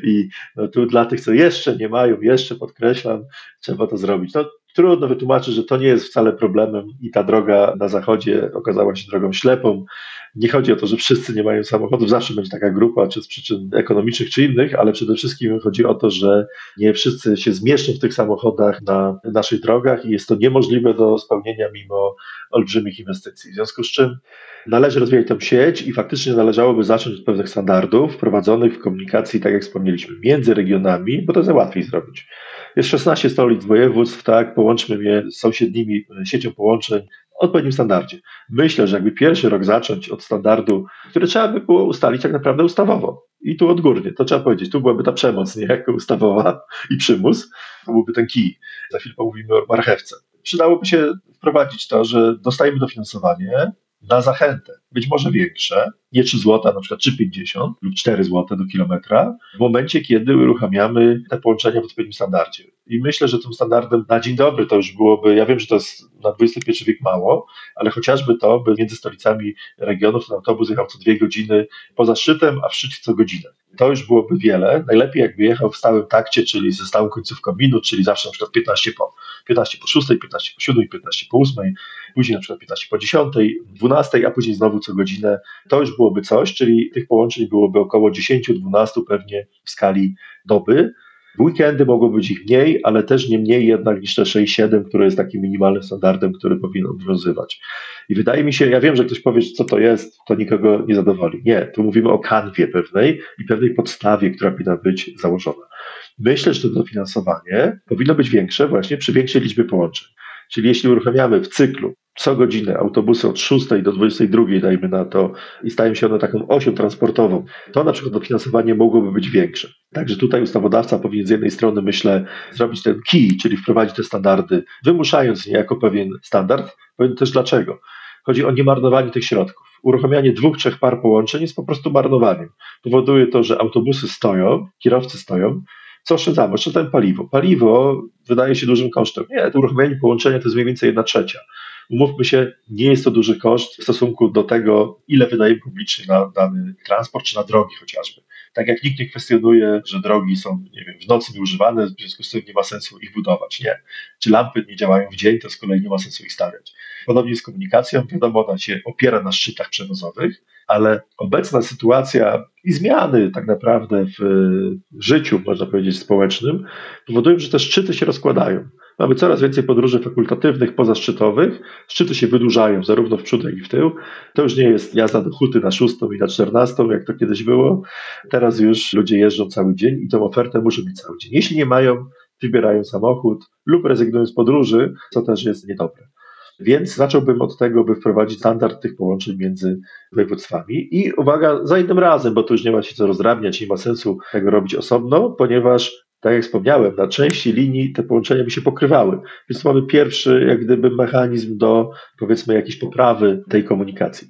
I no, tu dla tych, co jeszcze nie mają, jeszcze podkreślam, trzeba to zrobić. No, trudno wytłumaczyć, że to nie jest wcale problemem i ta droga na zachodzie okazała się drogą ślepą. Nie chodzi o to, że wszyscy nie mają samochodów, zawsze będzie taka grupa, czy z przyczyn ekonomicznych, czy innych, ale przede wszystkim chodzi o to, że nie wszyscy się zmieszczą w tych samochodach na naszych drogach i jest to niemożliwe do spełnienia mimo olbrzymich inwestycji. W związku z czym należy rozwijać tę sieć i faktycznie należałoby zacząć od pewnych standardów wprowadzonych w komunikacji, tak jak wspomnieliśmy, między regionami, bo to jest łatwiej zrobić jest 16 stolic województw, tak, połączmy je z sąsiednimi siecią połączeń w odpowiednim standardzie. Myślę, że jakby pierwszy rok zacząć od standardu, który trzeba by było ustalić tak naprawdę ustawowo. I tu odgórnie, to trzeba powiedzieć, tu byłaby ta przemoc niejako ustawowa i przymus, to byłby ten kij. Za chwilę pomówimy o marchewce. Przydałoby się wprowadzić to, że dostajemy dofinansowanie, na zachętę, być może większe, nie 3 zł, na przykład 3,50 lub 4 zł do kilometra, w momencie, kiedy uruchamiamy te połączenia w odpowiednim standardzie. I myślę, że tym standardem na dzień dobry to już byłoby, ja wiem, że to jest na XXI wiek mało, ale chociażby to, by między stolicami regionów ten autobus jechał co dwie godziny poza szczytem, a w szczycie co godzinę to już byłoby wiele. Najlepiej jakby jechał w stałym takcie, czyli ze stałą końcówką minut, czyli zawsze na przykład 15 po, 15 po 6, 15 po 7, 15 po 8, później na przykład 15 po 10, 12, a później znowu co godzinę. To już byłoby coś, czyli tych połączeń byłoby około 10-12 pewnie w skali doby. W weekendy mogło być ich mniej, ale też nie mniej jednak niż te 6-7, które jest takim minimalnym standardem, który powinien obowiązywać. I wydaje mi się, ja wiem, że ktoś powie, co to jest, to nikogo nie zadowoli. Nie, tu mówimy o kanwie pewnej i pewnej podstawie, która powinna być założona. Myślę, że to dofinansowanie powinno być większe właśnie przy większej liczbie połączeń. Czyli jeśli uruchamiamy w cyklu co godzinę autobusy od 6 do 22, dajmy na to, i stają się one taką osią transportową, to na przykład dofinansowanie mogłoby być większe. Także tutaj ustawodawca powinien z jednej strony, myślę, zrobić ten key, czyli wprowadzić te standardy, wymuszając niejako pewien standard. Powiem też dlaczego. Chodzi o niemarnowanie tych środków. Uruchamianie dwóch, trzech par połączeń jest po prostu marnowaniem. Powoduje to, że autobusy stoją, kierowcy stoją, co oszczędzamy? Oszczędzamy paliwo. Paliwo wydaje się dużym kosztem. Nie, to uruchomienie połączenia to jest mniej więcej jedna trzecia. Umówmy się, nie jest to duży koszt w stosunku do tego, ile wydajemy publicznie na dany transport, czy na drogi chociażby. Tak jak nikt nie kwestionuje, że drogi są, nie wiem, w nocy nieużywane, w związku z tym nie ma sensu ich budować. Nie. Czy lampy nie działają w dzień, to z kolei nie ma sensu ich stawiać. Podobnie z komunikacją, wiadomo, ona się opiera na szczytach przewozowych, ale obecna sytuacja i zmiany tak naprawdę w życiu, można powiedzieć, społecznym, powodują, że te szczyty się rozkładają. Mamy coraz więcej podróży fakultatywnych, pozaszczytowych. Szczyty się wydłużają zarówno w przód, jak i w tył. To już nie jest jazda do huty na szóstą i na czternastą, jak to kiedyś było. Teraz już ludzie jeżdżą cały dzień i tą ofertę muszą mieć cały dzień. Jeśli nie mają, wybierają samochód lub rezygnują z podróży, co też jest niedobre. Więc zacząłbym od tego, by wprowadzić standard tych połączeń między województwami. I uwaga, za jednym razem, bo tu już nie ma się co rozdrabniać, nie ma sensu tego robić osobno, ponieważ tak jak wspomniałem, na części linii te połączenia by się pokrywały. Więc mamy pierwszy, jak gdyby, mechanizm do, powiedzmy, jakiejś poprawy tej komunikacji.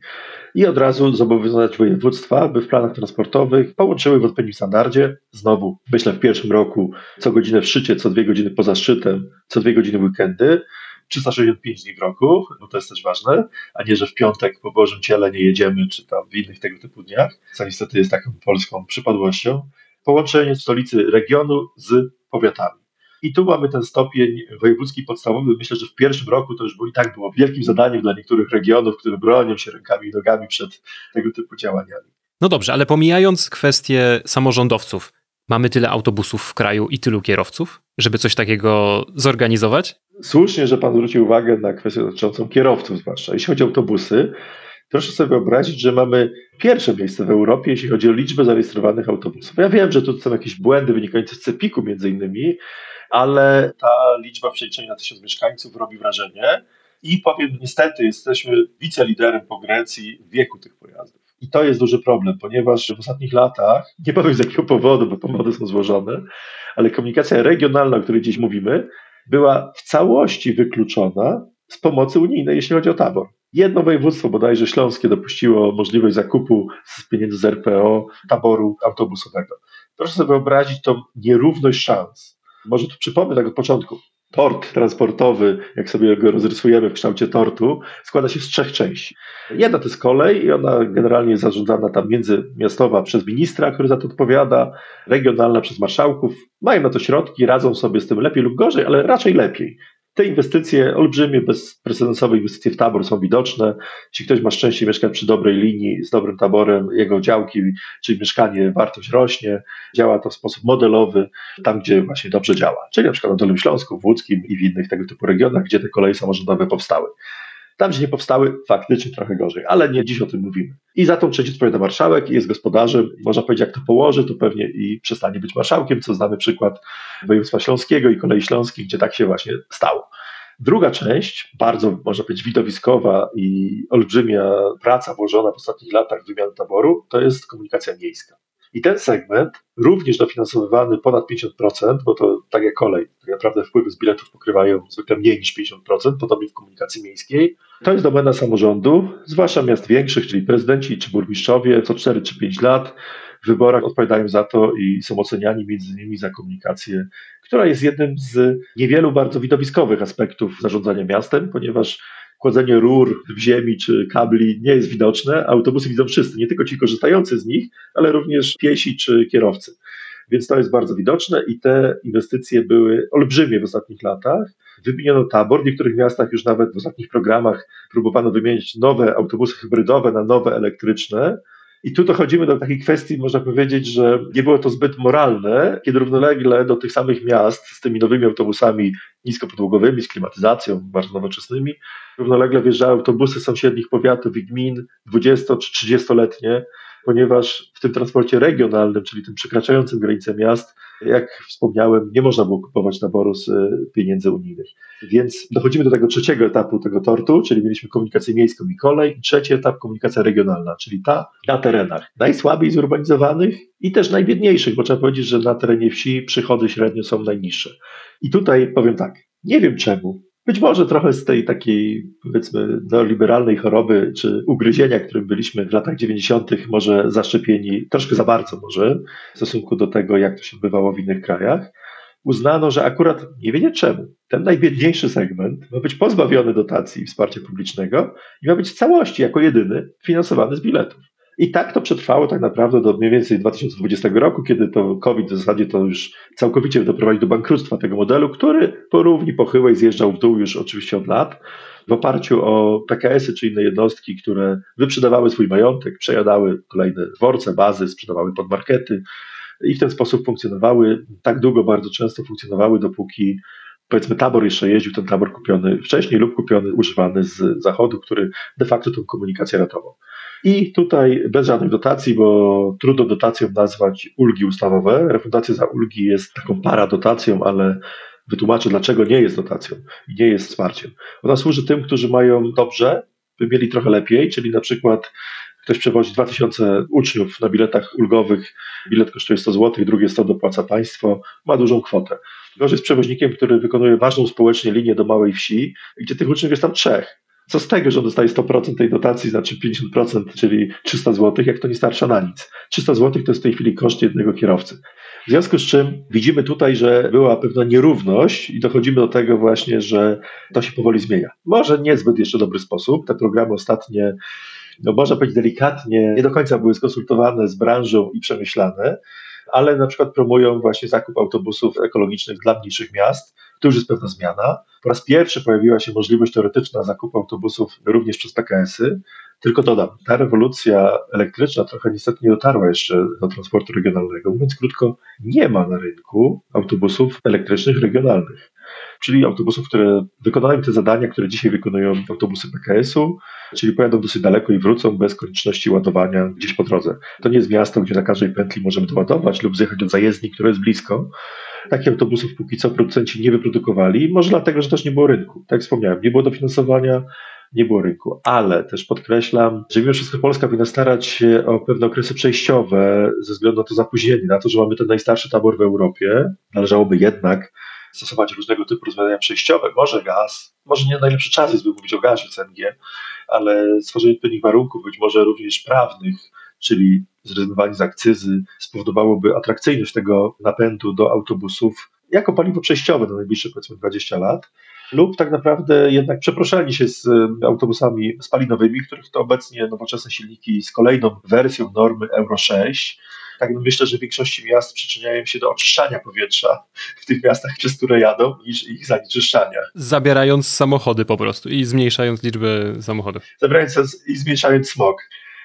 I od razu zobowiązać województwa, by w planach transportowych połączyły w odpowiednim standardzie. Znowu, myślę, w pierwszym roku co godzinę w szczycie, co dwie godziny poza szczytem, co dwie godziny weekendy. 365 dni w roku, bo to jest też ważne, a nie, że w piątek po Bożym Ciele nie jedziemy, czy tam w innych tego typu dniach, co niestety jest taką polską przypadłością połączenie stolicy regionu z powiatami. I tu mamy ten stopień wojewódzki podstawowy. Myślę, że w pierwszym roku to już było i tak było wielkim zadaniem dla niektórych regionów, które bronią się rękami i nogami przed tego typu działaniami. No dobrze, ale pomijając kwestię samorządowców, mamy tyle autobusów w kraju i tylu kierowców, żeby coś takiego zorganizować? Słusznie, że pan zwrócił uwagę na kwestię dotyczącą kierowców, zwłaszcza. Jeśli chodzi o autobusy, Proszę sobie wyobrazić, że mamy pierwsze miejsce w Europie, jeśli chodzi o liczbę zarejestrowanych autobusów. Ja wiem, że tu są jakieś błędy wynikające z CEPIK-u między innymi, ale ta liczba w przeliczeniu na tysiąc mieszkańców robi wrażenie. I powiem, niestety jesteśmy wiceliderem po Grecji w wieku tych pojazdów. I to jest duży problem, ponieważ w ostatnich latach, nie powiem z jakiego powodu, bo powody są złożone, ale komunikacja regionalna, o której dziś mówimy, była w całości wykluczona z pomocy unijnej, jeśli chodzi o tabor. Jedno województwo, bodajże śląskie, dopuściło możliwość zakupu z pieniędzy z RPO taboru autobusowego. Proszę sobie wyobrazić tą nierówność szans. Może tu przypomnę tak od początku. Tort transportowy, jak sobie go rozrysujemy w kształcie tortu, składa się z trzech części. Jedna to jest kolej i ona generalnie jest zarządzana tam międzymiastowa przez ministra, który za to odpowiada, regionalna przez marszałków. Mają na to środki, radzą sobie z tym lepiej lub gorzej, ale raczej lepiej. Te inwestycje, olbrzymie, bezprecedensowe inwestycje w tabor są widoczne. Jeśli ktoś ma szczęście mieszkać przy dobrej linii, z dobrym taborem, jego działki, czyli mieszkanie, wartość rośnie. Działa to w sposób modelowy, tam gdzie właśnie dobrze działa, czyli na przykład na Dolnym Śląsku, w Łódzkim i w innych tego typu regionach, gdzie te koleje samorządowe powstały. Tam, gdzie nie powstały, faktycznie trochę gorzej, ale nie dziś o tym mówimy. I za tą trzecią odpowiada marszałek, jest gospodarzem. Można powiedzieć, jak to położy, to pewnie i przestanie być marszałkiem, co znamy przykład województwa śląskiego i kolei śląskich, gdzie tak się właśnie stało. Druga część, bardzo można powiedzieć widowiskowa i olbrzymia praca włożona w ostatnich latach w wymianę taboru, to jest komunikacja miejska. I ten segment, również dofinansowywany ponad 50%, bo to tak jak kolej, tak naprawdę wpływy z biletów pokrywają zwykle mniej niż 50%, podobnie w komunikacji miejskiej, to jest domena samorządu, zwłaszcza miast większych, czyli prezydenci czy burmistrzowie co 4 czy 5 lat w wyborach odpowiadają za to i są oceniani między innymi za komunikację, która jest jednym z niewielu bardzo widowiskowych aspektów zarządzania miastem, ponieważ kładzenie rur w ziemi czy kabli nie jest widoczne. Autobusy widzą wszyscy, nie tylko ci korzystający z nich, ale również piesi czy kierowcy. Więc to jest bardzo widoczne i te inwestycje były olbrzymie w ostatnich latach. Wymieniono tabor, w niektórych miastach już nawet w ostatnich programach próbowano wymienić nowe autobusy hybrydowe na nowe elektryczne. I tu dochodzimy do takiej kwestii, można powiedzieć, że nie było to zbyt moralne, kiedy równolegle do tych samych miast z tymi nowymi autobusami niskopodłogowymi, z klimatyzacją, bardzo nowoczesnymi, równolegle wjeżdżały autobusy sąsiednich powiatów i gmin 20 czy 30-letnie, ponieważ w tym transporcie regionalnym, czyli tym przekraczającym granice miast, jak wspomniałem, nie można było kupować naboru z e, pieniędzy unijnych. Więc dochodzimy do tego trzeciego etapu tego tortu, czyli mieliśmy komunikację miejską i kolej, i trzeci etap komunikacja regionalna, czyli ta na terenach najsłabiej zurbanizowanych i też najbiedniejszych, bo trzeba powiedzieć, że na terenie wsi przychody średnio są najniższe. I tutaj powiem tak, nie wiem czemu, być może trochę z tej takiej, powiedzmy, neoliberalnej choroby czy ugryzienia, którym byliśmy w latach 90., może zaszczepieni troszkę za bardzo, może w stosunku do tego, jak to się odbywało w innych krajach, uznano, że akurat nie wie czemu. Ten najbiedniejszy segment ma być pozbawiony dotacji i wsparcia publicznego i ma być w całości, jako jedyny, finansowany z biletów. I tak to przetrwało tak naprawdę do mniej więcej 2020 roku, kiedy to COVID w zasadzie to już całkowicie doprowadził do bankructwa tego modelu, który po równi pochyłej zjeżdżał w dół już oczywiście od lat, w oparciu o PKS-y czy inne jednostki, które wyprzedawały swój majątek, przejadały kolejne dworce, bazy, sprzedawały podmarkety i w ten sposób funkcjonowały, tak długo bardzo często funkcjonowały, dopóki powiedzmy tabor jeszcze jeździł, ten tabor kupiony wcześniej lub kupiony, używany z zachodu, który de facto tę komunikację ratował. I tutaj bez żadnych dotacji, bo trudno dotacją nazwać ulgi ustawowe. Refundacja za ulgi jest taką paradotacją, ale wytłumaczę, dlaczego nie jest dotacją i nie jest wsparciem. Ona służy tym, którzy mają dobrze, by mieli trochę lepiej, czyli na przykład ktoś przewozi 2000 uczniów na biletach ulgowych, bilet kosztuje 100 zł, drugie 100 dopłaca państwo, ma dużą kwotę. Gorzej z przewoźnikiem, który wykonuje ważną społecznie linię do małej wsi, gdzie tych uczniów jest tam trzech. Co z tego, że on dostaje 100% tej dotacji, znaczy 50%, czyli 300 zł, jak to nie starsza na nic. 300 zł to jest w tej chwili koszt jednego kierowcy. W związku z czym widzimy tutaj, że była pewna nierówność i dochodzimy do tego właśnie, że to się powoli zmienia. Może niezbyt jeszcze dobry sposób. Te programy ostatnie, no można powiedzieć delikatnie, nie do końca były skonsultowane z branżą i przemyślane, ale na przykład promują właśnie zakup autobusów ekologicznych dla mniejszych miast. To już jest pewna zmiana. Po raz pierwszy pojawiła się możliwość teoretyczna zakupu autobusów również przez PKS-y. Tylko dodam, ta rewolucja elektryczna trochę niestety nie dotarła jeszcze do transportu regionalnego. Mówiąc krótko, nie ma na rynku autobusów elektrycznych regionalnych czyli autobusów, które wykonają te zadania, które dzisiaj wykonują autobusy PKS-u, czyli pojadą dosyć daleko i wrócą bez konieczności ładowania gdzieś po drodze. To nie jest miasto, gdzie na każdej pętli możemy doładować lub zjechać do zajezdni, która jest blisko. Takich autobusów póki co producenci nie wyprodukowali, może dlatego, że też nie było rynku. Tak jak wspomniałem, nie było dofinansowania, nie było rynku. Ale też podkreślam, że mimo wszystko Polska powinna starać się o pewne okresy przejściowe ze względu na to zapóźnienie, na to, że mamy ten najstarszy tabor w Europie. Należałoby jednak stosować różnego typu rozwiązania przejściowe, może gaz, może nie najlepszy czas jest, by mówić o gazie CNG, ale stworzenie odpowiednich warunków, być może również prawnych, czyli zrezygnowanie z akcyzy, spowodowałoby atrakcyjność tego napędu do autobusów jako paliwo przejściowe na najbliższe powiedzmy 20 lat, lub tak naprawdę jednak przeproszenie się z autobusami spalinowymi, których to obecnie nowoczesne silniki z kolejną wersją normy Euro 6 tak myślę, że w większości miast przyczyniają się do oczyszczania powietrza w tych miastach, przez które jadą, niż ich zanieczyszczania. Zabierając samochody po prostu i zmniejszając liczbę samochodów. Zabierając i zmniejszając smog.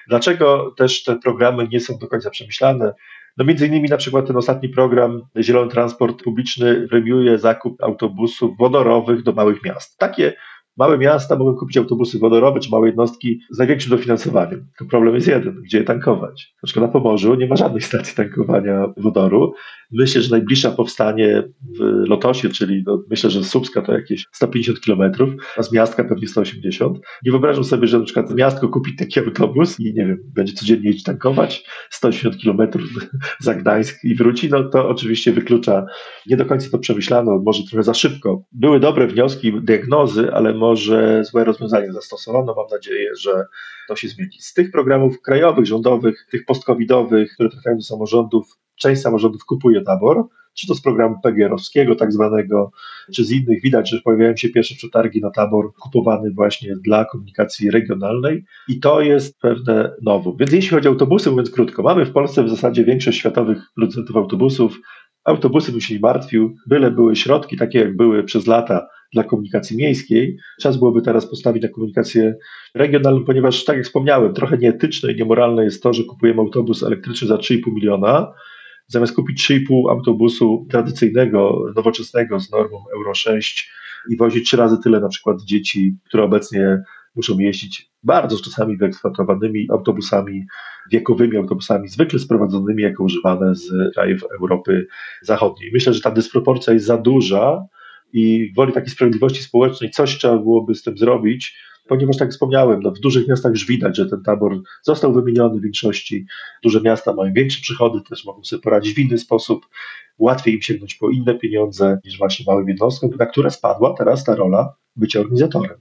Dlaczego też te programy nie są do końca przemyślane? No między innymi na przykład ten ostatni program Zielony Transport Publiczny premiuje zakup autobusów wodorowych do małych miast. Takie Małe miasta mogą kupić autobusy wodorowe czy małe jednostki z największym dofinansowaniem. To problem jest jeden, gdzie je tankować. Na przykład na Pomorzu nie ma żadnej stacji tankowania wodoru. Myślę, że najbliższa powstanie w Lotosie, czyli no, myślę, że z Słupska to jakieś 150 kilometrów, a z miastka pewnie 180. Nie wyobrażam sobie, że na przykład miastko kupi taki autobus i nie wiem, będzie codziennie iść tankować 180 kilometrów za Gdańsk i wróci, no to oczywiście wyklucza. Nie do końca to przemyślano, może trochę za szybko. Były dobre wnioski, diagnozy, ale może złe rozwiązanie zastosowano. Mam nadzieję, że to się zmieni. Z tych programów krajowych, rządowych, tych post-covidowych, które trafiają do samorządów, część samorządów kupuje tabor, czy to z programu PGR-owskiego tak zwanego, czy z innych. Widać, że pojawiają się pierwsze przetargi na tabor kupowany właśnie dla komunikacji regionalnej i to jest pewne nowum. Więc jeśli chodzi o autobusy, mówiąc krótko, mamy w Polsce w zasadzie większość światowych producentów autobusów. Autobusy by się nie martwił, byle były środki, takie jak były przez lata dla komunikacji miejskiej. Czas byłoby teraz postawić na komunikację regionalną, ponieważ, tak jak wspomniałem, trochę nieetyczne i niemoralne jest to, że kupujemy autobus elektryczny za 3,5 miliona, zamiast kupić 3,5 autobusu tradycyjnego, nowoczesnego z normą Euro 6 i wozić trzy razy tyle na przykład dzieci, które obecnie muszą jeździć bardzo czasami wyeksploatowanymi autobusami, wiekowymi autobusami, zwykle sprowadzonymi jako używane z krajów Europy Zachodniej. Myślę, że ta dysproporcja jest za duża i woli takiej sprawiedliwości społecznej coś trzeba byłoby z tym zrobić, ponieważ tak wspomniałem, no w dużych miastach już widać, że ten tabor został wymieniony w większości. Duże miasta mają większe przychody, też mogą sobie poradzić w inny sposób. Łatwiej im sięgnąć po inne pieniądze niż właśnie małym jednostkom, na które spadła teraz ta rola bycia organizatorem.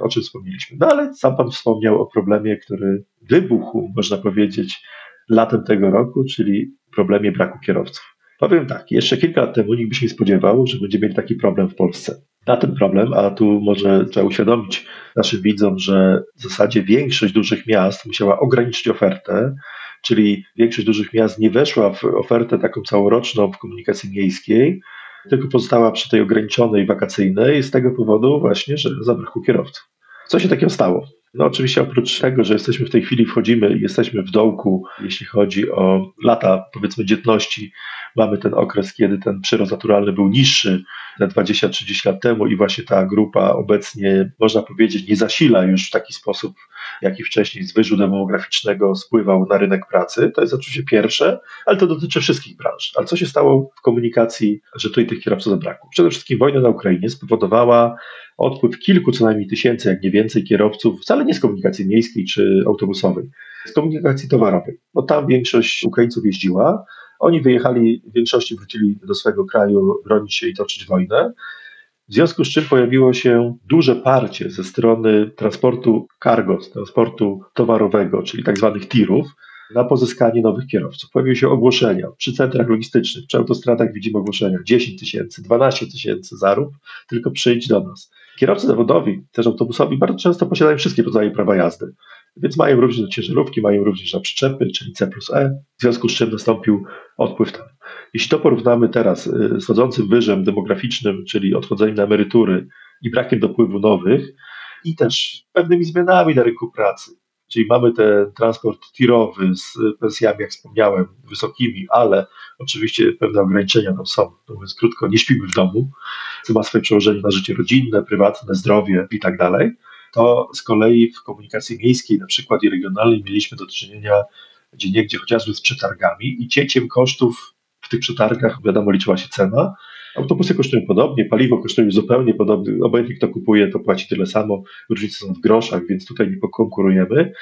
O czym wspomnieliśmy. No ale sam Pan wspomniał o problemie, który wybuchł, można powiedzieć, latem tego roku, czyli problemie braku kierowców. Powiem tak, jeszcze kilka lat temu nikt by się nie spodziewał, że będziemy mieli taki problem w Polsce. Na ten problem, a tu może trzeba uświadomić naszym widzom, że w zasadzie większość dużych miast musiała ograniczyć ofertę, czyli większość dużych miast nie weszła w ofertę taką całoroczną w komunikacji miejskiej, tylko pozostała przy tej ograniczonej wakacyjnej z tego powodu właśnie, że zabrakło kierowców. Co się takiego stało? No oczywiście oprócz tego, że jesteśmy w tej chwili, wchodzimy jesteśmy w dołku, jeśli chodzi o lata, powiedzmy, dzietności, mamy ten okres, kiedy ten przyrost naturalny był niższy, 20-30 lat temu i właśnie ta grupa obecnie, można powiedzieć, nie zasila już w taki sposób, jaki wcześniej z wyżu demograficznego spływał na rynek pracy. To jest oczywiście pierwsze, ale to dotyczy wszystkich branż. Ale co się stało w komunikacji, że tutaj tych kierowców zabrakło? Przede wszystkim wojna na Ukrainie spowodowała odpływ kilku co najmniej tysięcy, jak nie więcej kierowców, wcale nie z komunikacji miejskiej czy autobusowej, z komunikacji towarowej. Bo tam większość Ukraińców jeździła, oni wyjechali, w większości wrócili do swojego kraju bronić się i toczyć wojnę. W związku z czym pojawiło się duże parcie ze strony transportu cargo, transportu towarowego, czyli tak zwanych tirów, na pozyskanie nowych kierowców. Pojawiły się ogłoszenia przy centrach logistycznych, przy autostradach widzimy ogłoszenia 10 tysięcy, 12 tysięcy zarób, tylko przyjdź do nas. Kierowcy zawodowi, też autobusowi, bardzo często posiadają wszystkie rodzaje prawa jazdy, więc mają również na ciężarówki, mają również na przyczepy, czyli C plus E, w związku z czym nastąpił odpływ tam. Jeśli to porównamy teraz y, z chodzącym wyżem demograficznym, czyli odchodzeniem na emerytury i brakiem dopływu nowych, i też pewnymi zmianami na rynku pracy, czyli mamy ten transport tirowy z pensjami, jak wspomniałem, wysokimi, ale oczywiście pewne ograniczenia tam są. Mówiąc krótko, nie śpimy w domu, co ma swoje przełożenie na życie rodzinne, prywatne, zdrowie i tak dalej. To z kolei w komunikacji miejskiej, na przykład i regionalnej, mieliśmy do czynienia gdzie niegdzie chociażby z przetargami i cięciem kosztów w tych przetargach, wiadomo, liczyła się cena. Autobusy kosztują podobnie, paliwo kosztuje zupełnie podobnie, obojętnie kto kupuje, to płaci tyle samo, różnice są w groszach, więc tutaj nie pokonkurujemy.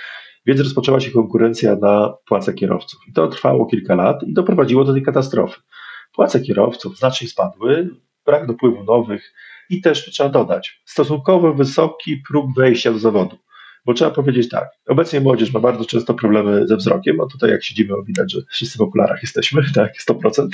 Więc rozpoczęła się konkurencja na płace kierowców. I to trwało kilka lat i doprowadziło do tej katastrofy. Płace kierowców znacznie spadły, brak dopływu nowych i też trzeba dodać, stosunkowo wysoki próg wejścia do zawodu. Bo trzeba powiedzieć tak, obecnie młodzież ma bardzo często problemy ze wzrokiem, a tutaj jak siedzimy, widać, że wszyscy w okularach jesteśmy, tak, 100%.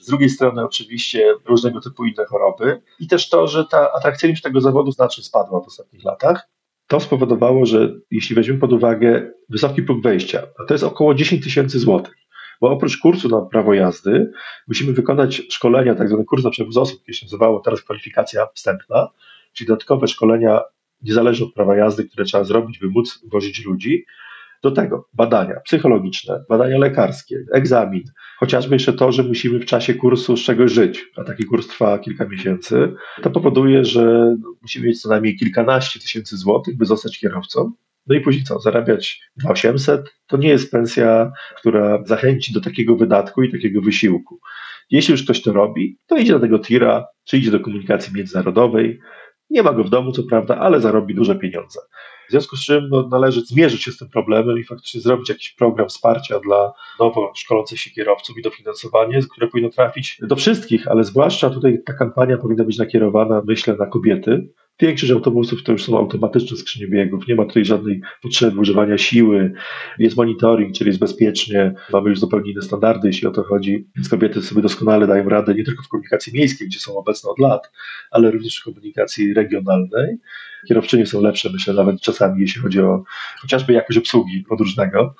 Z drugiej strony oczywiście różnego typu inne choroby i też to, że ta atrakcyjność tego zawodu znacznie spadła w ostatnich latach. To spowodowało, że jeśli weźmiemy pod uwagę wysoki próg wejścia, a to jest około 10 tysięcy złotych, bo oprócz kursu na prawo jazdy musimy wykonać szkolenia, tak zwany kurs na przewóz osób, który się nazywało teraz kwalifikacja wstępna, czyli dodatkowe szkolenia niezależnie od prawa jazdy, które trzeba zrobić, by móc wozić ludzi. Do tego badania psychologiczne, badania lekarskie, egzamin, chociażby jeszcze to, że musimy w czasie kursu z czegoś żyć, a taki kurs trwa kilka miesięcy, to powoduje, że musimy mieć co najmniej kilkanaście tysięcy złotych, by zostać kierowcą. No i później co, zarabiać 2800 to nie jest pensja, która zachęci do takiego wydatku i takiego wysiłku. Jeśli już ktoś to robi, to idzie do tego tira, czy idzie do komunikacji międzynarodowej. Nie ma go w domu, co prawda, ale zarobi duże pieniądze. W związku z czym no, należy zmierzyć się z tym problemem i faktycznie zrobić jakiś program wsparcia dla nowo szkolących się kierowców i dofinansowanie, które powinno trafić do wszystkich, ale zwłaszcza tutaj ta kampania powinna być nakierowana, myślę, na kobiety, Większość autobusów to już są automatyczne skrzynie biegów, nie ma tutaj żadnej potrzeby używania siły, jest monitoring, czyli jest bezpiecznie, mamy już zupełnie inne standardy, jeśli o to chodzi, więc kobiety sobie doskonale dają radę nie tylko w komunikacji miejskiej, gdzie są obecne od lat, ale również w komunikacji regionalnej. Kierowczynie są lepsze, myślę, nawet czasami, jeśli chodzi o chociażby jakość obsługi podróżnego,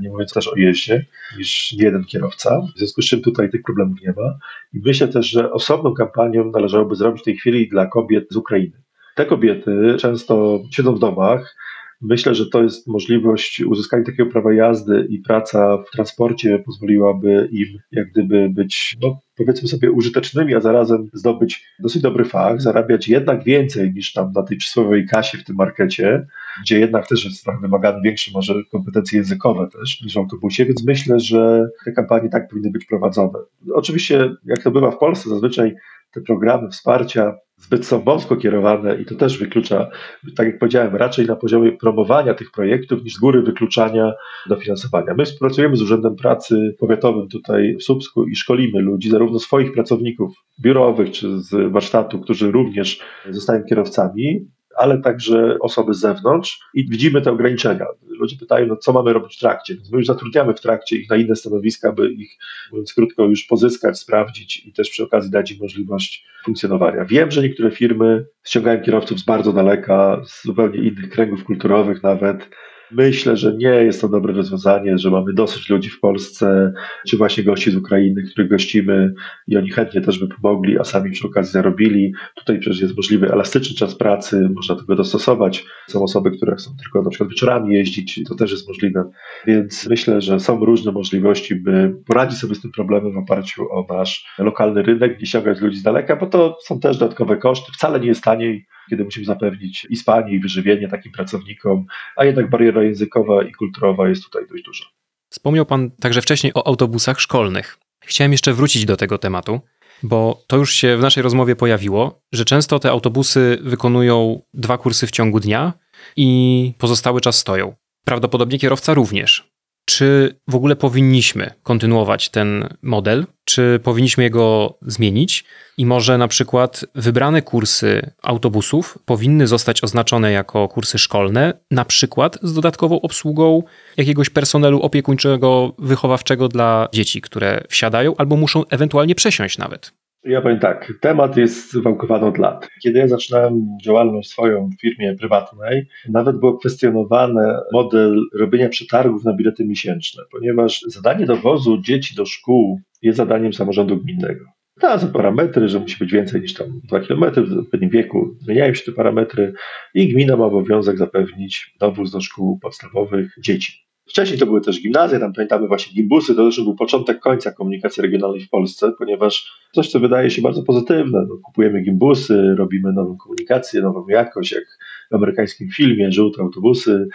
nie mówiąc też o jeździe, niż jeden kierowca. W związku z czym tutaj tych problemów nie ma. I myślę też, że osobną kampanią należałoby zrobić w tej chwili dla kobiet z Ukrainy te kobiety często siedzą w domach. Myślę, że to jest możliwość uzyskania takiego prawa jazdy i praca w transporcie pozwoliłaby im jak gdyby być, no, powiedzmy sobie, użytecznymi, a zarazem zdobyć dosyć dobry fach, zarabiać jednak więcej niż tam na tej przysłowiowej kasie w tym markecie, gdzie jednak też jest trochę wymagane większe może kompetencje językowe też niż w autobusie, więc myślę, że te kampanie tak powinny być prowadzone. Oczywiście, jak to bywa w Polsce, zazwyczaj te programy wsparcia zbyt są wąsko kierowane i to też wyklucza, tak jak powiedziałem, raczej na poziomie promowania tych projektów niż z góry wykluczania dofinansowania. My współpracujemy z Urzędem Pracy Powiatowym tutaj w Słupsku i szkolimy ludzi, zarówno swoich pracowników biurowych czy z warsztatu, którzy również zostają kierowcami, ale także osoby z zewnątrz i widzimy te ograniczenia. Ludzie pytają, no co mamy robić w trakcie. My już zatrudniamy w trakcie ich na inne stanowiska, by ich, mówiąc krótko, już pozyskać, sprawdzić i też przy okazji dać im możliwość funkcjonowania. Wiem, że niektóre firmy ściągają kierowców z bardzo daleka, z zupełnie innych kręgów kulturowych nawet, Myślę, że nie jest to dobre rozwiązanie, że mamy dosyć ludzi w Polsce, czy właśnie gości z Ukrainy, których gościmy i oni chętnie też by pomogli, a sami przy okazji zarobili. Tutaj przecież jest możliwy elastyczny czas pracy, można tego dostosować. Są osoby, które chcą tylko na przykład wieczorami jeździć, to też jest możliwe. Więc myślę, że są różne możliwości, by poradzić sobie z tym problemem w oparciu o nasz lokalny rynek, nie ściągać ludzi z daleka, bo to są też dodatkowe koszty. Wcale nie jest taniej kiedy musimy zapewnić i spanie, i wyżywienie takim pracownikom, a jednak bariera językowa i kulturowa jest tutaj dość duża. Wspomniał Pan także wcześniej o autobusach szkolnych. Chciałem jeszcze wrócić do tego tematu, bo to już się w naszej rozmowie pojawiło, że często te autobusy wykonują dwa kursy w ciągu dnia i pozostały czas stoją. Prawdopodobnie kierowca również. Czy w ogóle powinniśmy kontynuować ten model? Czy powinniśmy jego zmienić? I może na przykład wybrane kursy autobusów powinny zostać oznaczone jako kursy szkolne, na przykład z dodatkową obsługą jakiegoś personelu opiekuńczego, wychowawczego dla dzieci, które wsiadają albo muszą ewentualnie przesiąść nawet. Ja powiem tak, temat jest wałkowany od lat. Kiedy ja zaczynałem działalność swoją w firmie prywatnej, nawet był kwestionowany model robienia przetargów na bilety miesięczne, ponieważ zadanie dowozu dzieci do szkół jest zadaniem samorządu gminnego. Tam są parametry, że musi być więcej niż tam 2 km w odpowiednim wieku. Zmieniają się te parametry i gmina ma obowiązek zapewnić dowóz do szkół podstawowych dzieci. Wcześniej to były też gimnazje, tam pamiętamy właśnie gimbusy, to też był początek końca komunikacji regionalnej w Polsce, ponieważ coś, co wydaje się bardzo pozytywne, no, kupujemy gimbusy, robimy nową komunikację, nową jakość, jak amerykańskim filmie, żółte autobusy,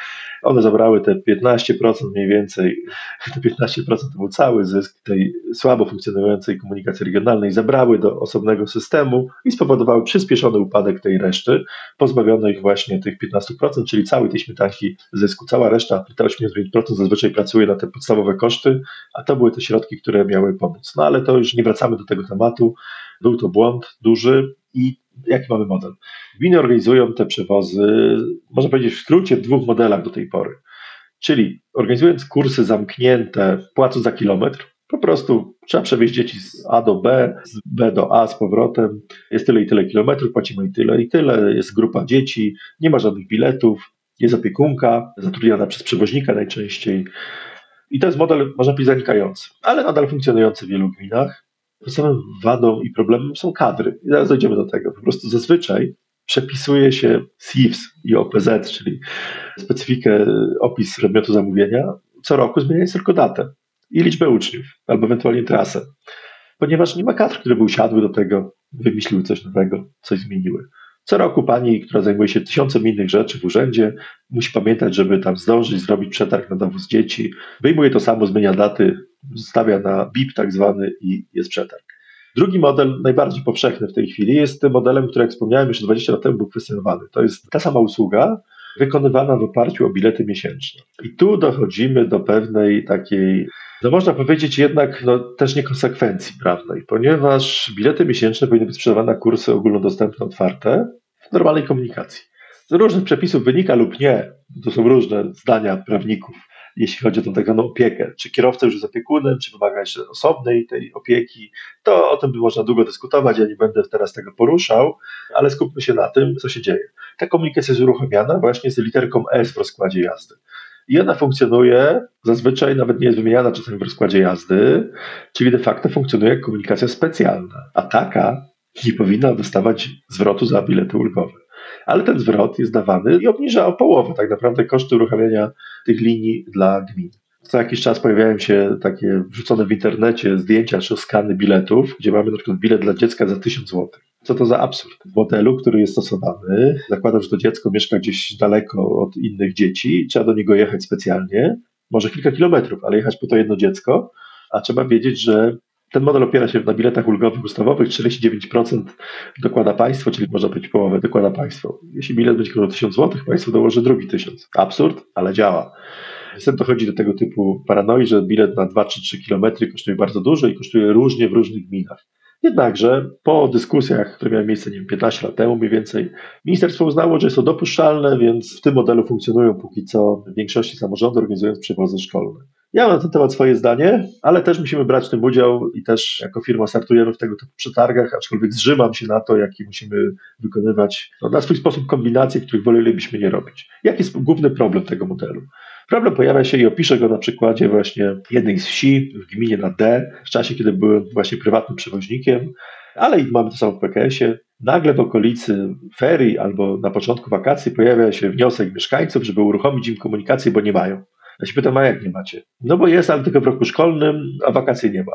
one zabrały te 15% mniej więcej, te 15% to był cały zysk tej słabo funkcjonującej komunikacji regionalnej, zabrały do osobnego systemu i spowodowały przyspieszony upadek tej reszty, pozbawiono ich właśnie tych 15%, czyli cały tej śmietanki zysku. Cała reszta, te 89% zazwyczaj pracuje na te podstawowe koszty, a to były te środki, które miały pomóc. No ale to już nie wracamy do tego tematu. Był to błąd duży i jaki mamy model? Gminy organizują te przewozy, można powiedzieć w skrócie, w dwóch modelach do tej pory. Czyli organizując kursy zamknięte, płacąc za kilometr, po prostu trzeba przewieźć dzieci z A do B, z B do A z powrotem. Jest tyle i tyle kilometrów, płacimy i tyle i tyle. Jest grupa dzieci, nie ma żadnych biletów, jest opiekunka, zatrudniona przez przewoźnika najczęściej. I to jest model, można powiedzieć, zanikający, ale nadal funkcjonujący w wielu gminach. Podstawową wadą i problemem są kadry. I zaraz dojdziemy do tego. Po prostu zazwyczaj przepisuje się SIWS i OPZ, czyli specyfikę, opis przedmiotu zamówienia, co roku zmieniając tylko datę i liczbę uczniów, albo ewentualnie trasę. Ponieważ nie ma kadr, które by usiadły do tego, wymyśliły coś nowego, coś zmieniły. Co roku pani, która zajmuje się tysiącem innych rzeczy w urzędzie, musi pamiętać, żeby tam zdążyć zrobić przetarg na dowóz dzieci. Wyjmuje to samo, zmienia daty, stawia na BIP tak zwany i jest przetarg. Drugi model, najbardziej powszechny w tej chwili, jest tym modelem, który, jak wspomniałem, już 20 lat temu był kwestionowany. To jest ta sama usługa, wykonywana w oparciu o bilety miesięczne. I tu dochodzimy do pewnej takiej, no można powiedzieć jednak no, też niekonsekwencji prawnej, ponieważ bilety miesięczne powinny być sprzedawane na kursy ogólnodostępne, otwarte w normalnej komunikacji. Z różnych przepisów wynika lub nie, to są różne zdania prawników, jeśli chodzi o tę tak zwaną opiekę. Czy kierowca już jest opiekunem, czy wymaga jeszcze osobnej tej opieki, to o tym by można długo dyskutować, ja nie będę teraz tego poruszał, ale skupmy się na tym, co się dzieje. Ta komunikacja jest uruchamiana właśnie z literką S w rozkładzie jazdy. I ona funkcjonuje, zazwyczaj nawet nie jest wymieniana czasami w rozkładzie jazdy, czyli de facto funkcjonuje jak komunikacja specjalna. A taka nie powinna dostawać zwrotu za bilety ulgowe ale ten zwrot jest dawany i obniża o połowę tak naprawdę koszty uruchamiania tych linii dla gmin. Co jakiś czas pojawiają się takie wrzucone w internecie zdjęcia czy skany biletów, gdzie mamy na przykład bilet dla dziecka za 1000 zł. Co to za absurd? W modelu, który jest stosowany, zakładam, że to dziecko mieszka gdzieś daleko od innych dzieci, trzeba do niego jechać specjalnie, może kilka kilometrów, ale jechać po to jedno dziecko, a trzeba wiedzieć, że ten model opiera się na biletach ulgowych ustawowych, 49% dokłada państwo, czyli można być połowę dokłada państwo. Jeśli bilet będzie kosztował 1000 zł, państwo dołoży drugi 1000. Absurd, ale działa. Niestety dochodzi do tego typu paranoi, że bilet na 2 czy 3 km kosztuje bardzo dużo i kosztuje różnie w różnych gminach. Jednakże po dyskusjach, które miały miejsce nie wiem, 15 lat temu mniej więcej, ministerstwo uznało, że jest to dopuszczalne, więc w tym modelu funkcjonują póki co w większości samorządy organizując przewozy szkolne. Ja mam na ten temat swoje zdanie, ale też musimy brać w tym udział i też jako firma startujemy w tego typu przetargach, aczkolwiek zrzymam się na to, jaki musimy wykonywać no, na swój sposób kombinacje, których wolelibyśmy nie robić. Jaki jest główny problem tego modelu? Problem pojawia się i opiszę go na przykładzie właśnie jednej z wsi w gminie na D, w czasie, kiedy byłem właśnie prywatnym przewoźnikiem, ale i mamy to samo w PKS-ie. Nagle w okolicy ferii albo na początku wakacji pojawia się wniosek mieszkańców, żeby uruchomić im komunikację, bo nie mają. Ja się pytam, a jak nie macie? No bo jest, ale tylko w roku szkolnym, a wakacji nie ma.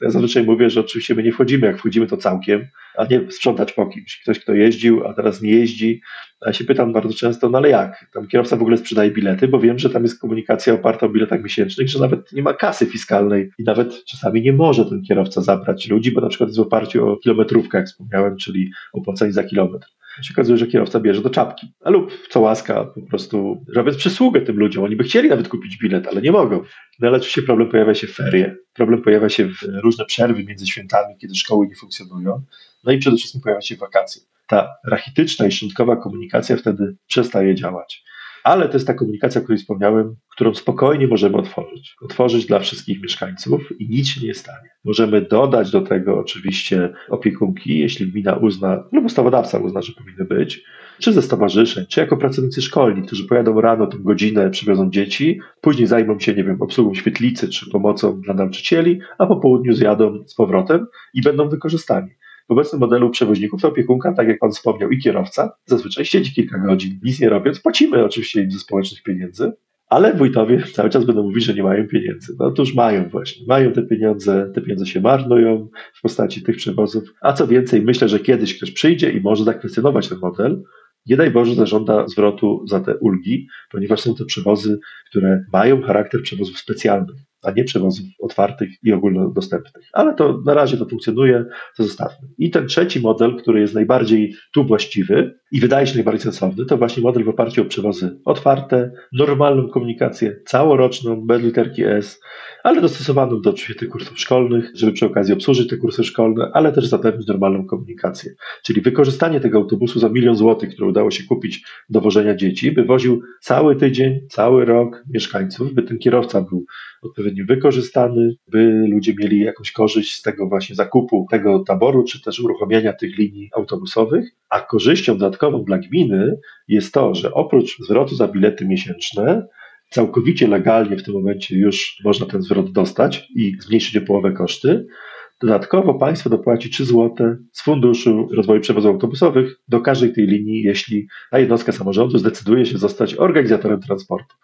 To ja zazwyczaj mówię, że oczywiście my nie wchodzimy, jak wchodzimy to całkiem, a nie sprzątać po kimś. Ktoś, kto jeździł, a teraz nie jeździ. A ja się pytam bardzo często, no ale jak? Tam kierowca w ogóle sprzedaje bilety, bo wiem, że tam jest komunikacja oparta o biletach miesięcznych, że nawet nie ma kasy fiskalnej i nawet czasami nie może ten kierowca zabrać ludzi, bo na przykład jest w oparciu o kilometrówkę, jak wspomniałem, czyli opłacenie za kilometr się okazuje, że kierowca bierze do czapki. A lub co łaska, po prostu robiąc przysługę tym ludziom. Oni by chcieli nawet kupić bilet, ale nie mogą. No ale oczywiście problem pojawia się w ferie, problem pojawia się w różne przerwy między świętami, kiedy szkoły nie funkcjonują. No i przede wszystkim pojawia się wakacje. Ta rachityczna i szczątkowa komunikacja wtedy przestaje działać ale to jest ta komunikacja, o której wspomniałem, którą spokojnie możemy otworzyć. Otworzyć dla wszystkich mieszkańców i nic się nie stanie. Możemy dodać do tego oczywiście opiekunki, jeśli gmina uzna, lub ustawodawca uzna, że powinny być, czy ze stowarzyszeń, czy jako pracownicy szkolni, którzy pojadą rano tę godzinę, przywiozą dzieci, później zajmą się, nie wiem, obsługą świetlicy czy pomocą dla nauczycieli, a po południu zjadą z powrotem i będą wykorzystani. W obecnym modelu przewoźników opiekunka, tak jak Pan wspomniał, i kierowca zazwyczaj siedzi kilka godzin, nic nie robiąc. Płacimy oczywiście im ze społecznych pieniędzy, ale wójtowie cały czas będą mówić, że nie mają pieniędzy. No otóż mają właśnie. Mają te pieniądze, te pieniądze się marnują w postaci tych przewozów. A co więcej, myślę, że kiedyś ktoś przyjdzie i może zakwestionować ten model. Nie daj Boże, zażąda zwrotu za te ulgi, ponieważ są to przewozy, które mają charakter przewozów specjalnych a nie przewozów otwartych i ogólnodostępnych. Ale to na razie to funkcjonuje, to zostawmy. I ten trzeci model, który jest najbardziej tu właściwy i wydaje się najbardziej sensowny, to właśnie model w oparciu o przewozy otwarte, normalną komunikację całoroczną, bez literki S, ale dostosowaną do oczywiście kursów szkolnych, żeby przy okazji obsłużyć te kursy szkolne, ale też zapewnić normalną komunikację. Czyli wykorzystanie tego autobusu za milion złotych, który udało się kupić do wożenia dzieci, by woził cały tydzień, cały rok mieszkańców, by ten kierowca był odpowiednio wykorzystany, by ludzie mieli jakąś korzyść z tego właśnie zakupu tego taboru, czy też uruchomienia tych linii autobusowych. A korzyścią dodatkową dla gminy jest to, że oprócz zwrotu za bilety miesięczne, całkowicie legalnie w tym momencie już można ten zwrot dostać i zmniejszyć o połowę koszty, Dodatkowo państwo dopłaci 3 zł z Funduszu Rozwoju Przewozów Autobusowych do każdej tej linii, jeśli ta jednostka samorządu zdecyduje się zostać organizatorem transportu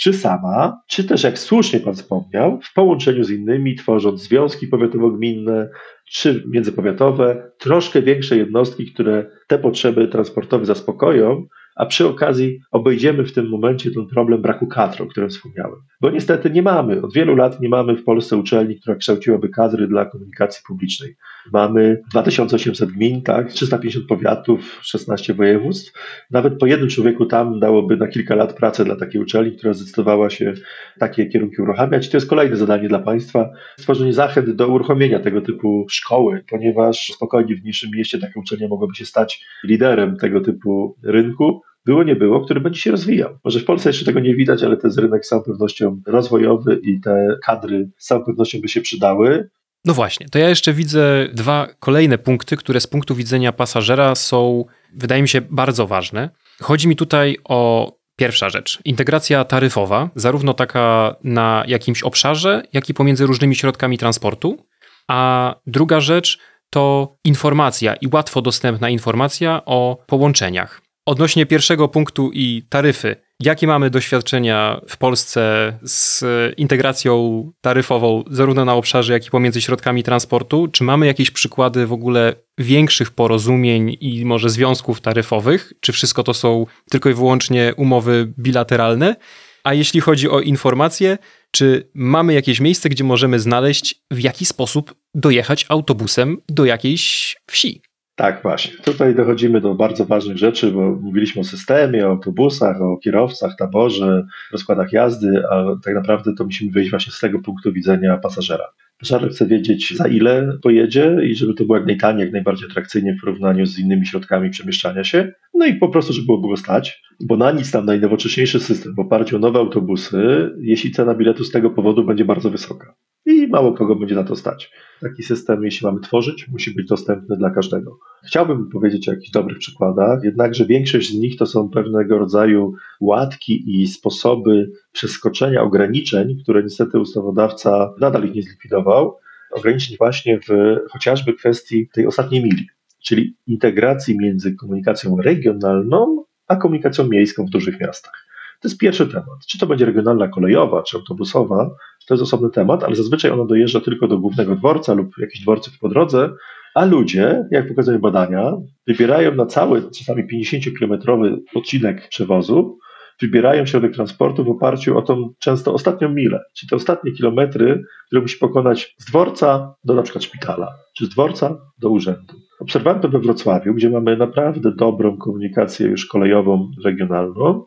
czy sama, czy też, jak słusznie Pan wspomniał, w połączeniu z innymi, tworząc związki powiatowo-gminne, czy międzypowiatowe, troszkę większe jednostki, które te potrzeby transportowe zaspokoją, a przy okazji obejdziemy w tym momencie ten problem braku kadr, o którym wspomniałem. Bo niestety nie mamy, od wielu lat nie mamy w Polsce uczelni, która kształciłaby kadry dla komunikacji publicznej. Mamy 2800 gmin, tak, 350 powiatów, 16 województw. Nawet po jednym człowieku tam dałoby na kilka lat pracę dla takiej uczelni, która zdecydowała się takie kierunki uruchamiać. To jest kolejne zadanie dla państwa, stworzenie zachęt do uruchomienia tego typu szkoły, ponieważ spokojnie w mniejszym mieście taka uczelnia mogłaby się stać liderem tego typu rynku było nie było, który będzie się rozwijał. Może w Polsce jeszcze tego nie widać, ale to jest rynek z całą pewnością rozwojowy i te kadry z całą pewnością by się przydały. No właśnie, to ja jeszcze widzę dwa kolejne punkty, które z punktu widzenia pasażera są, wydaje mi się, bardzo ważne. Chodzi mi tutaj o pierwsza rzecz, integracja taryfowa, zarówno taka na jakimś obszarze, jak i pomiędzy różnymi środkami transportu. A druga rzecz to informacja i łatwo dostępna informacja o połączeniach. Odnośnie pierwszego punktu i taryfy, jakie mamy doświadczenia w Polsce z integracją taryfową, zarówno na obszarze, jak i pomiędzy środkami transportu? Czy mamy jakieś przykłady w ogóle większych porozumień i może związków taryfowych? Czy wszystko to są tylko i wyłącznie umowy bilateralne? A jeśli chodzi o informacje, czy mamy jakieś miejsce, gdzie możemy znaleźć, w jaki sposób dojechać autobusem do jakiejś wsi? Tak, właśnie. Tutaj dochodzimy do bardzo ważnych rzeczy, bo mówiliśmy o systemie, o autobusach, o kierowcach, taborze, rozkładach jazdy, a tak naprawdę to musimy wyjść właśnie z tego punktu widzenia pasażera. Pasażer chce wiedzieć, za ile pojedzie i żeby to było jak najtaniej, jak najbardziej atrakcyjnie w porównaniu z innymi środkami przemieszczania się. No i po prostu, żeby było stać, bo na nic tam najnowocześniejszy system w oparciu o nowe autobusy, jeśli cena biletu z tego powodu będzie bardzo wysoka. I mało kogo będzie na to stać. Taki system, jeśli mamy tworzyć, musi być dostępny dla każdego. Chciałbym powiedzieć o jakichś dobrych przykładach, jednakże większość z nich to są pewnego rodzaju łatki i sposoby przeskoczenia ograniczeń, które niestety ustawodawca nadal ich nie zlikwidował. Ograniczeń właśnie w chociażby kwestii tej ostatniej mili, czyli integracji między komunikacją regionalną a komunikacją miejską w dużych miastach. To jest pierwszy temat. Czy to będzie regionalna kolejowa, czy autobusowa, to jest osobny temat, ale zazwyczaj ona dojeżdża tylko do głównego dworca lub jakichś dworców po drodze, a ludzie, jak pokazują badania, wybierają na cały, czasami 50-kilometrowy odcinek przewozu, wybierają środek transportu w oparciu o tą często ostatnią milę, czyli te ostatnie kilometry, które musi pokonać z dworca do na przykład szpitala, czy z dworca do urzędu. Obserwowałem to we Wrocławiu, gdzie mamy naprawdę dobrą komunikację już kolejową, regionalną,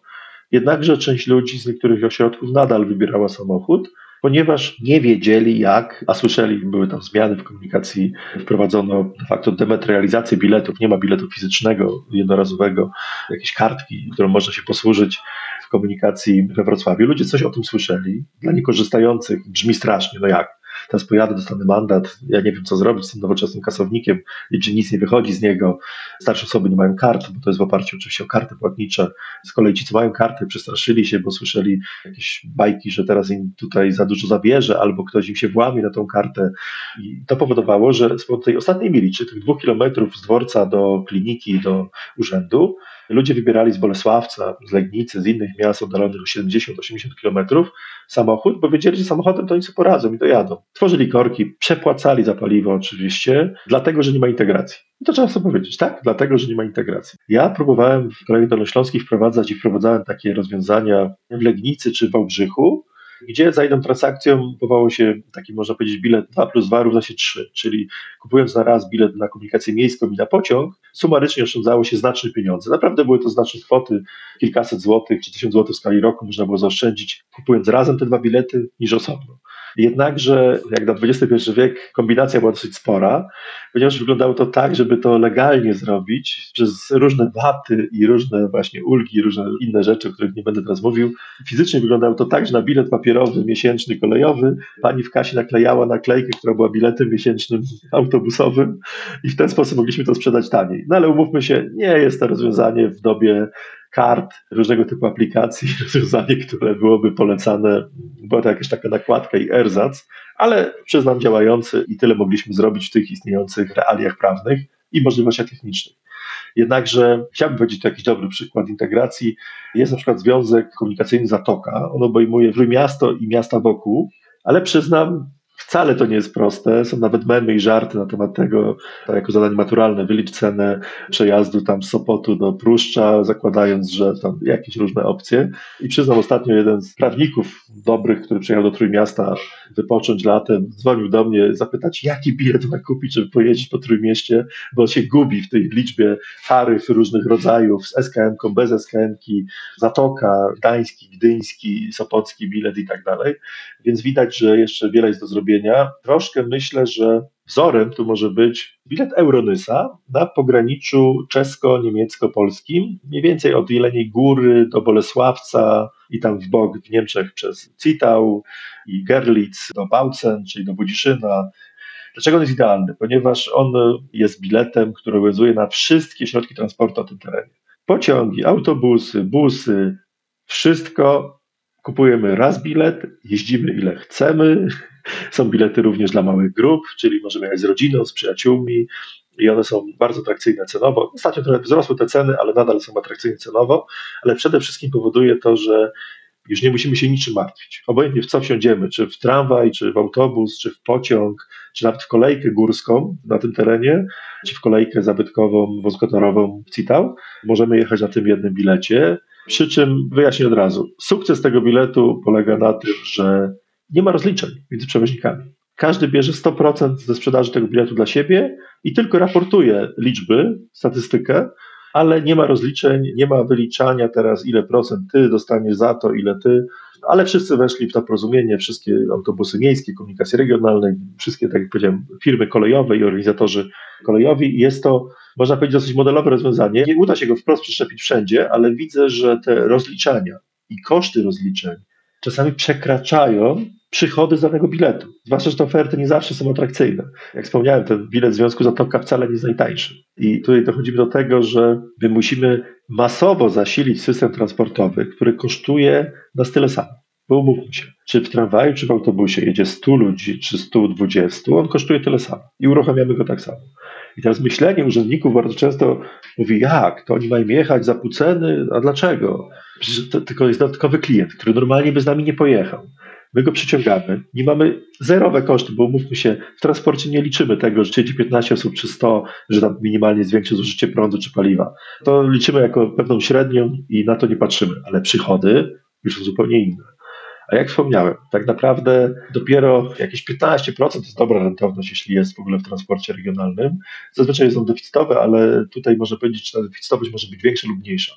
jednakże część ludzi z niektórych ośrodków nadal wybierała samochód, ponieważ nie wiedzieli jak, a słyszeli, były tam zmiany w komunikacji, wprowadzono de facto dematerializację biletów, nie ma biletu fizycznego, jednorazowego, jakieś kartki, którą można się posłużyć w komunikacji we Wrocławiu. Ludzie coś o tym słyszeli, dla niekorzystających brzmi strasznie, no jak? Teraz pojadę, dostanę mandat, ja nie wiem co zrobić z tym nowoczesnym kasownikiem, gdzie nic nie wychodzi z niego. Starsze osoby nie mają kart, bo to jest w oparciu oczywiście o karty płatnicze. Z kolei ci, co mają karty, przestraszyli się, bo słyszeli jakieś bajki, że teraz im tutaj za dużo zabierze, albo ktoś im się włamie na tą kartę. I to powodowało, że z tej ostatniej mili, czy tych dwóch kilometrów z dworca do kliniki, do urzędu, ludzie wybierali z Bolesławca, z Legnicy, z innych miast oddalonych o 70-80 kilometrów samochód, bo wiedzieli, że samochodem to oni sobie poradzą i dojadą. Tworzyli korki, przepłacali za paliwo oczywiście, dlatego, że nie ma integracji. I to trzeba sobie powiedzieć, tak? Dlatego, że nie ma integracji. Ja próbowałem w kraju dolnośląskich wprowadzać i wprowadzałem takie rozwiązania w Legnicy czy w Wałbrzychu, gdzie za jedną transakcją kupowało się taki, można powiedzieć, bilet 2 plus 2 równa się 3, czyli kupując na raz bilet na komunikację miejską i na pociąg, sumarycznie oszczędzało się znaczne pieniądze. Naprawdę były to znaczne kwoty, kilkaset złotych czy tysiąc złotych w skali roku można było zaoszczędzić, kupując razem te dwa bilety niż osobno. Jednakże, jak na XXI wiek, kombinacja była dosyć spora, ponieważ wyglądało to tak, żeby to legalnie zrobić przez różne waty i różne właśnie ulgi, różne inne rzeczy, o których nie będę teraz mówił. Fizycznie wyglądało to tak, że na bilet papierowy, miesięczny, kolejowy, pani w kasie naklejała naklejkę, która była biletem miesięcznym autobusowym i w ten sposób mogliśmy to sprzedać taniej. No ale umówmy się, nie jest to rozwiązanie w dobie kart, różnego typu aplikacji, rozwiązanie, które byłoby polecane. Była to jakaś taka nakładka i erzac, ale przyznam działający i tyle mogliśmy zrobić w tych istniejących realiach prawnych i możliwościach technicznych. Jednakże chciałbym powiedzieć to jakiś dobry przykład integracji. Jest na przykład Związek Komunikacyjny Zatoka. On obejmuje Trójmiasto i miasta wokół, ale przyznam, Wcale to nie jest proste. Są nawet memy i żarty na temat tego, tak jako zadanie maturalne, wylicz cenę przejazdu tam z Sopotu do Pruszcza, zakładając, że tam jakieś różne opcje. I przyznam, ostatnio jeden z prawników dobrych, który przyjechał do Trójmiasta wypocząć latem, dzwonił do mnie zapytać, jaki bilet ma kupić, żeby pojeździć po Trójmieście, bo się gubi w tej liczbie taryf różnych rodzajów, z SKM-ką, bez SKM-ki, Zatoka, Gdański, Gdyński, Sopocki bilet i tak dalej. Więc widać, że jeszcze wiele jest do zrobienia. Troszkę myślę, że wzorem tu może być bilet Euronysa na pograniczu czesko-niemiecko-polskim, mniej więcej od Jeleniej Góry do Bolesławca i tam w bok w Niemczech przez Citał i Gerlitz do Bautzen, czyli do Budziszyna. Dlaczego on jest idealny? Ponieważ on jest biletem, który obowiązuje na wszystkie środki transportu na tym terenie. Pociągi, autobusy, busy, wszystko kupujemy raz bilet, jeździmy ile chcemy. Są bilety również dla małych grup, czyli możemy jechać z rodziną, z przyjaciółmi i one są bardzo atrakcyjne cenowo. Ostatnio trochę wzrosły te ceny, ale nadal są atrakcyjne cenowo, ale przede wszystkim powoduje to, że już nie musimy się niczym martwić. Obojętnie w co wsiądziemy, czy w tramwaj, czy w autobus, czy w pociąg, czy nawet w kolejkę górską na tym terenie, czy w kolejkę zabytkową, wąskotorową w Citał, możemy jechać na tym jednym bilecie przy czym wyjaśnię od razu, sukces tego biletu polega na tym, że nie ma rozliczeń między przewoźnikami. Każdy bierze 100% ze sprzedaży tego biletu dla siebie i tylko raportuje liczby, statystykę, ale nie ma rozliczeń, nie ma wyliczania teraz, ile procent ty dostaniesz za to, ile ty, ale wszyscy weszli w to porozumienie, wszystkie autobusy miejskie, komunikacji regionalnej, wszystkie, tak jak powiedziałem, firmy kolejowe i organizatorzy kolejowi. Jest to, można powiedzieć, dosyć modelowe rozwiązanie. Nie uda się go wprost przyczepić wszędzie, ale widzę, że te rozliczania i koszty rozliczeń czasami przekraczają przychody z danego biletu. Zwłaszcza, że te oferty nie zawsze są atrakcyjne. Jak wspomniałem, ten bilet w Związku Zatoka wcale nie jest najtańszy. I tutaj dochodzimy do tego, że my musimy masowo zasilić system transportowy, który kosztuje nas tyle samo. Bo umówmy się, czy w tramwaju, czy w autobusie jedzie 100 ludzi, czy 120, on kosztuje tyle samo i uruchamiamy go tak samo. I teraz myślenie urzędników bardzo często mówi, jak, to oni mają jechać za pół ceny, a dlaczego? To tylko jest dodatkowy klient, który normalnie by z nami nie pojechał. My go przyciągamy, nie mamy zerowe koszty, bo umówmy się, w transporcie nie liczymy tego, że jedzie 15 osób czy 100, że tam minimalnie zwiększy zużycie prądu czy paliwa. To liczymy jako pewną średnią i na to nie patrzymy, ale przychody już są zupełnie inne. A jak wspomniałem, tak naprawdę dopiero jakieś 15% to jest dobra rentowność, jeśli jest w ogóle w transporcie regionalnym. Zazwyczaj są deficytowe, ale tutaj można powiedzieć, że ta deficytowość może być większa lub mniejsza.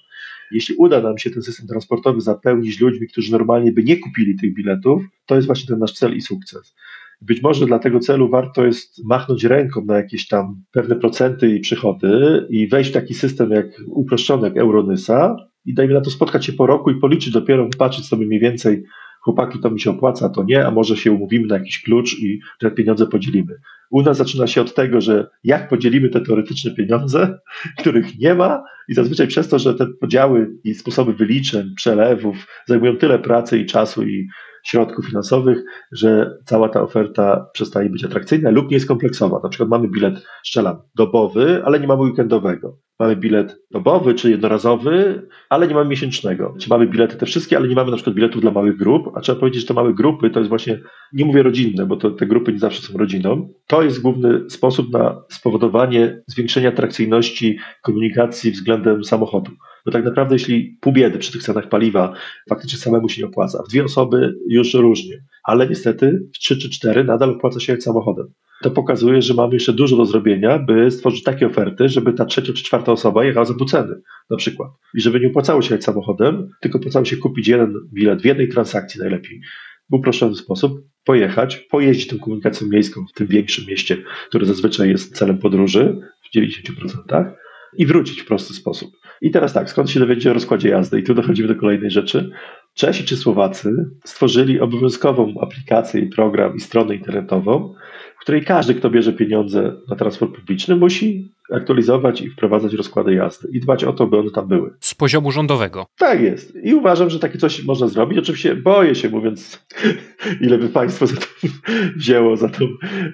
Jeśli uda nam się ten system transportowy zapełnić ludźmi, którzy normalnie by nie kupili tych biletów, to jest właśnie ten nasz cel i sukces. Być może dla tego celu warto jest machnąć ręką na jakieś tam pewne procenty i przychody i wejść w taki system jak uproszczony jak Euronysa i dajmy na to spotkać się po roku i policzyć dopiero, patrzeć sobie mniej więcej chłopaki, to mi się opłaca, to nie, a może się umówimy na jakiś klucz i te pieniądze podzielimy. U nas zaczyna się od tego, że jak podzielimy te teoretyczne pieniądze, których nie ma, i zazwyczaj przez to, że te podziały i sposoby wyliczeń, przelewów zajmują tyle pracy i czasu i środków finansowych, że cała ta oferta przestaje być atrakcyjna lub nie jest kompleksowa. Na przykład mamy bilet, strzelam, dobowy, ale nie mamy weekendowego. Mamy bilet dobowy czy jednorazowy, ale nie mamy miesięcznego. Czy mamy bilety te wszystkie, ale nie mamy na przykład biletów dla małych grup, a trzeba powiedzieć, że te małe grupy to jest właśnie, nie mówię rodzinne, bo to, te grupy nie zawsze są rodziną. To jest główny sposób na spowodowanie zwiększenia atrakcyjności komunikacji względem samochodu. Bo tak naprawdę, jeśli pół biedy przy tych cenach paliwa faktycznie samemu się nie opłaca, w dwie osoby już różnie, ale niestety w trzy czy cztery nadal opłaca się jechać samochodem. To pokazuje, że mamy jeszcze dużo do zrobienia, by stworzyć takie oferty, żeby ta trzecia czy czwarta osoba jechała za pół ceny, na przykład. I żeby nie opłacało się jechać samochodem, tylko opłacało się kupić jeden bilet w jednej transakcji najlepiej w uproszczony sposób, pojechać, pojeździć tą komunikacją miejską w tym większym mieście, które zazwyczaj jest celem podróży w 90%, i wrócić w prosty sposób. I teraz tak, skąd się dowiedzieć o rozkładzie jazdy? I tu dochodzimy do kolejnej rzeczy. Czesi czy Słowacy stworzyli obowiązkową aplikację i program i stronę internetową, której każdy, kto bierze pieniądze na transport publiczny, musi aktualizować i wprowadzać rozkłady jazdy i dbać o to, by one tam były. Z poziomu rządowego. Tak jest. I uważam, że takie coś można zrobić. Oczywiście boję się, mówiąc, ile by państwo za to wzięło za tą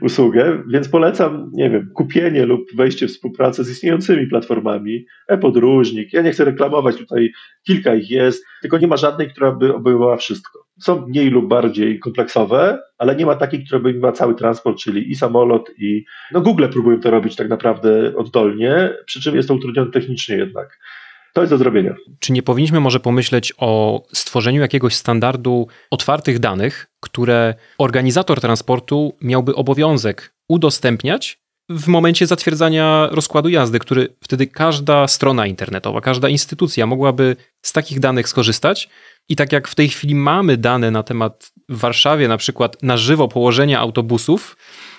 usługę, więc polecam, nie wiem, kupienie lub wejście w współpracę z istniejącymi platformami, e-podróżnik. Ja nie chcę reklamować, tutaj kilka ich jest, tylko nie ma żadnej, która by obejmowała wszystko. Są mniej lub bardziej kompleksowe, ale nie ma takiej, która by miała cały transport, czyli i samolot, i no Google próbują to robić tak naprawdę oddolnie, przy czym jest to utrudnione technicznie jednak. To jest do zrobienia. Czy nie powinniśmy może pomyśleć o stworzeniu jakiegoś standardu otwartych danych, które organizator transportu miałby obowiązek udostępniać w momencie zatwierdzania rozkładu jazdy, który wtedy każda strona internetowa, każda instytucja mogłaby z takich danych skorzystać. I tak jak w tej chwili mamy dane na temat w Warszawie, na przykład na żywo położenia autobusów,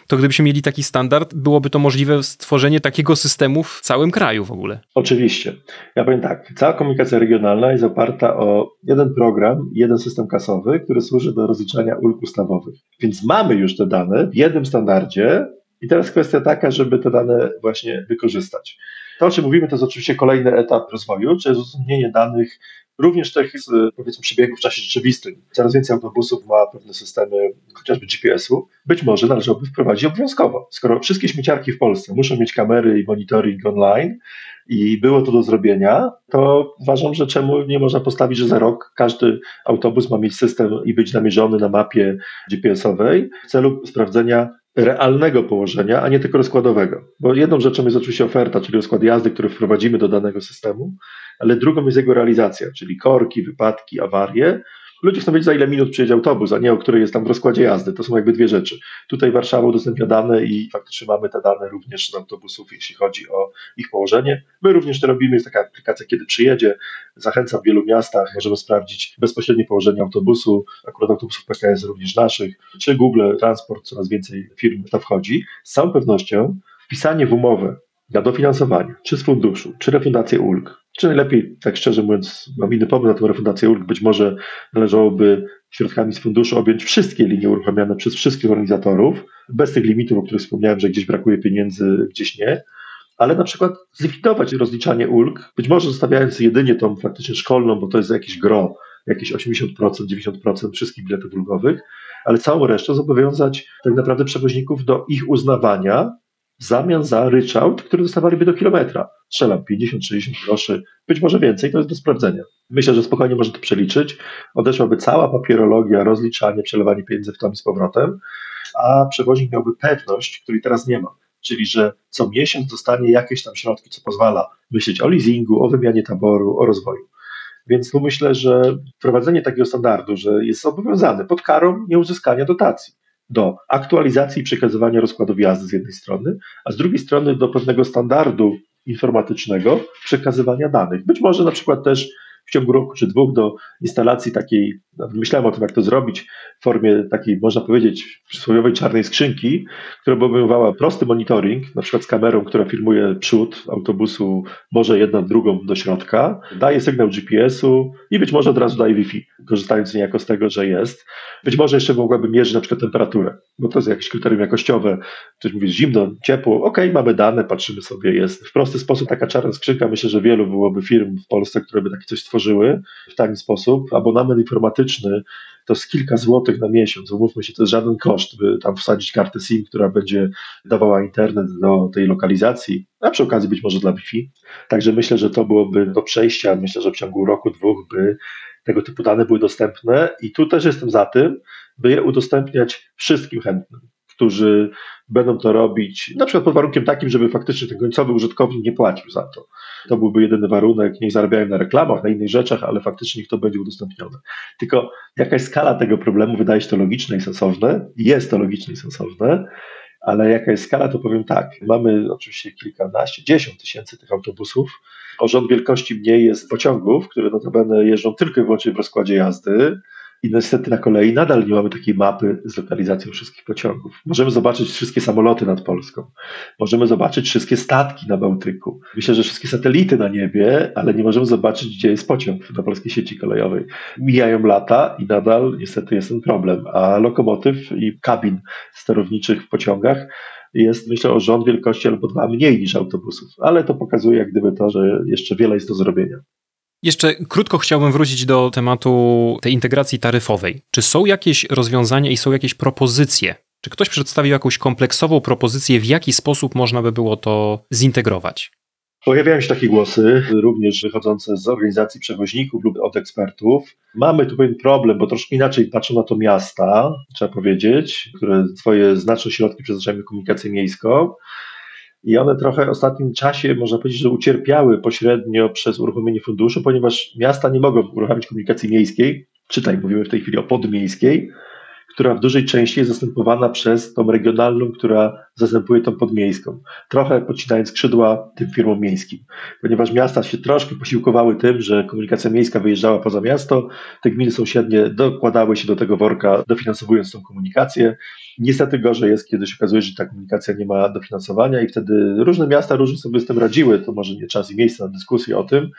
to gdybyśmy mieli taki standard, byłoby to możliwe stworzenie takiego systemu w całym kraju w ogóle. Oczywiście. Ja powiem tak, cała komunikacja regionalna jest oparta o jeden program, jeden system kasowy, który służy do rozliczania ulg ustawowych. Więc mamy już te dane w jednym standardzie i teraz kwestia taka, żeby te dane właśnie wykorzystać. To, o czym mówimy, to jest oczywiście kolejny etap rozwoju, czyli udostępnienie danych również tych powiedzmy przebiegów w czasie rzeczywistym. Coraz więcej autobusów ma pewne systemy, chociażby GPS-u. Być może należałoby wprowadzić obowiązkowo. Skoro wszystkie śmieciarki w Polsce muszą mieć kamery i monitoring online i było to do zrobienia, to uważam, że czemu nie można postawić, że za rok każdy autobus ma mieć system i być namierzony na mapie GPS-owej w celu sprawdzenia realnego położenia, a nie tylko rozkładowego. Bo jedną rzeczą jest oczywiście oferta, czyli rozkład jazdy, który wprowadzimy do danego systemu, ale drugą jest jego realizacja, czyli korki, wypadki, awarie. Ludzie chcą wiedzieć, za ile minut przyjedzie autobus, a nie o której jest tam w rozkładzie jazdy. To są jakby dwie rzeczy. Tutaj Warszawa udostępnia dane i faktycznie mamy te dane również z autobusów, jeśli chodzi o ich położenie. My również to robimy, jest taka aplikacja, kiedy przyjedzie. Zachęcam w wielu miastach, możemy sprawdzić bezpośrednie położenie autobusu, akurat autobusów PKS również naszych, czy Google Transport, coraz więcej firm to wchodzi. Z całą pewnością wpisanie w umowę na dofinansowanie, czy z funduszu, czy refundację ulg, czy najlepiej, tak szczerze mówiąc, mam inny pomysł na tę refundację ulg, być może należałoby środkami z funduszu objąć wszystkie linie uruchamiane przez wszystkich organizatorów, bez tych limitów, o których wspomniałem, że gdzieś brakuje pieniędzy, gdzieś nie, ale na przykład zlikwidować rozliczanie ulg, być może zostawiając jedynie tą faktycznie szkolną, bo to jest jakieś gro, jakieś 80%, 90% wszystkich biletów ulgowych, ale całą resztę zobowiązać tak naprawdę przewoźników do ich uznawania w zamian za ryczałt, który dostawaliby do kilometra. Strzelam 50-60 groszy, być może więcej, to jest do sprawdzenia. Myślę, że spokojnie można to przeliczyć. Odeszłaby cała papierologia, rozliczanie, przelewanie pieniędzy w tom i z powrotem, a przewoźnik miałby pewność, której teraz nie ma. Czyli, że co miesiąc dostanie jakieś tam środki, co pozwala myśleć o leasingu, o wymianie taboru, o rozwoju. Więc tu myślę, że wprowadzenie takiego standardu, że jest zobowiązany pod karą nieuzyskania dotacji do aktualizacji i przekazywania rozkładów jazdy z jednej strony, a z drugiej strony do pewnego standardu informatycznego przekazywania danych. Być może na przykład też w ciągu roku czy dwóch do instalacji takiej, myślałem o tym, jak to zrobić w formie takiej, można powiedzieć, przysłowiowej czarnej skrzynki, która by obejmowała prosty monitoring, na przykład z kamerą, która filmuje przód autobusu, może jedna drugą do środka, daje sygnał GPS-u i być może od razu daje Wi-Fi, korzystając niejako z tego, że jest. Być może jeszcze mogłaby mierzyć na przykład temperaturę, bo to jest jakieś kryterium jakościowe. Ktoś mówi zimno, ciepło, ok, mamy dane, patrzymy sobie, jest. W prosty sposób taka czarna skrzynka, myślę, że wielu byłoby firm w Polsce, które by takie coś stworzyły w taki sposób. Abonament informatyczny to z kilka złotych na miesiąc. Umówmy się, to jest żaden koszt, by tam wsadzić kartę SIM, która będzie dawała internet do tej lokalizacji, a przy okazji być może dla Wi-Fi. Także myślę, że to byłoby do przejścia. Myślę, że w ciągu roku, dwóch by tego typu dane były dostępne i tu też jestem za tym, by je udostępniać wszystkim chętnym którzy będą to robić, na przykład pod warunkiem takim, żeby faktycznie ten końcowy użytkownik nie płacił za to. To byłby jedyny warunek, nie zarabiają na reklamach, na innych rzeczach, ale faktycznie niech to będzie udostępnione. Tylko jakaś skala tego problemu wydaje się to logiczne i sensowne, jest to logiczne i sensowne, ale jaka jest skala, to powiem tak. Mamy oczywiście kilkanaście, dziesiąt tysięcy tych autobusów. O rząd wielkości mniej jest pociągów, które notabene jeżdżą tylko i wyłącznie w rozkładzie jazdy I niestety na kolei nadal nie mamy takiej mapy z lokalizacją wszystkich pociągów. Możemy zobaczyć wszystkie samoloty nad Polską. Możemy zobaczyć wszystkie statki na Bałtyku. Myślę, że wszystkie satelity na niebie, ale nie możemy zobaczyć, gdzie jest pociąg na polskiej sieci kolejowej. Mijają lata i nadal niestety jest ten problem. A lokomotyw i kabin sterowniczych w pociągach jest myślę o rząd wielkości albo dwa mniej niż autobusów, ale to pokazuje jak gdyby to, że jeszcze wiele jest do zrobienia. Jeszcze krótko chciałbym wrócić do tematu tej integracji taryfowej. Czy są jakieś rozwiązania i są jakieś propozycje? Czy ktoś przedstawił jakąś kompleksową propozycję, w jaki sposób można by było to zintegrować? Pojawiają się takie głosy, również wychodzące z organizacji przewoźników lub od ekspertów. Mamy tu pewien problem, bo troszkę inaczej patrzą na to miasta, trzeba powiedzieć, które swoje znaczne środki przeznaczają na komunikację miejską. I one trochę w ostatnim czasie, można powiedzieć, że ucierpiały pośrednio przez uruchomienie funduszu, ponieważ miasta nie mogą uruchomić komunikacji miejskiej, czytaj, mówimy w tej chwili o podmiejskiej, która w dużej części jest zastępowana przez tą regionalną, która zastępuje tą podmiejską. Trochę pocinając skrzydła tym firmom miejskim, ponieważ miasta się troszkę posiłkowały tym, że komunikacja miejska wyjeżdżała poza miasto, te gminy sąsiednie dokładały się do tego worka, dofinansowując tą komunikację. Niestety gorzej jest, kiedy się okazuje, że ta komunikacja nie ma dofinansowania i wtedy różne miasta różnie sobie z tym radziły, to może nie czas i miejsce na dyskusję o tym,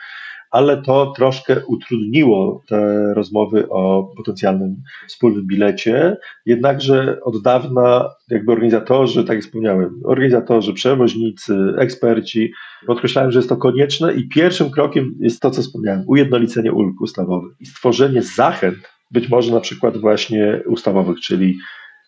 ale to troszkę utrudniło te rozmowy o potencjalnym wspólnym bilecie. Jednakże od dawna jakby organizatorzy, tak jak wspomniałem, organizatorzy, przewoźnicy, eksperci podkreślają, że jest to konieczne i pierwszym krokiem jest to, co wspomniałem, ujednolicenie ulg ustawowych i stworzenie zachęt, być może na przykład właśnie ustawowych, czyli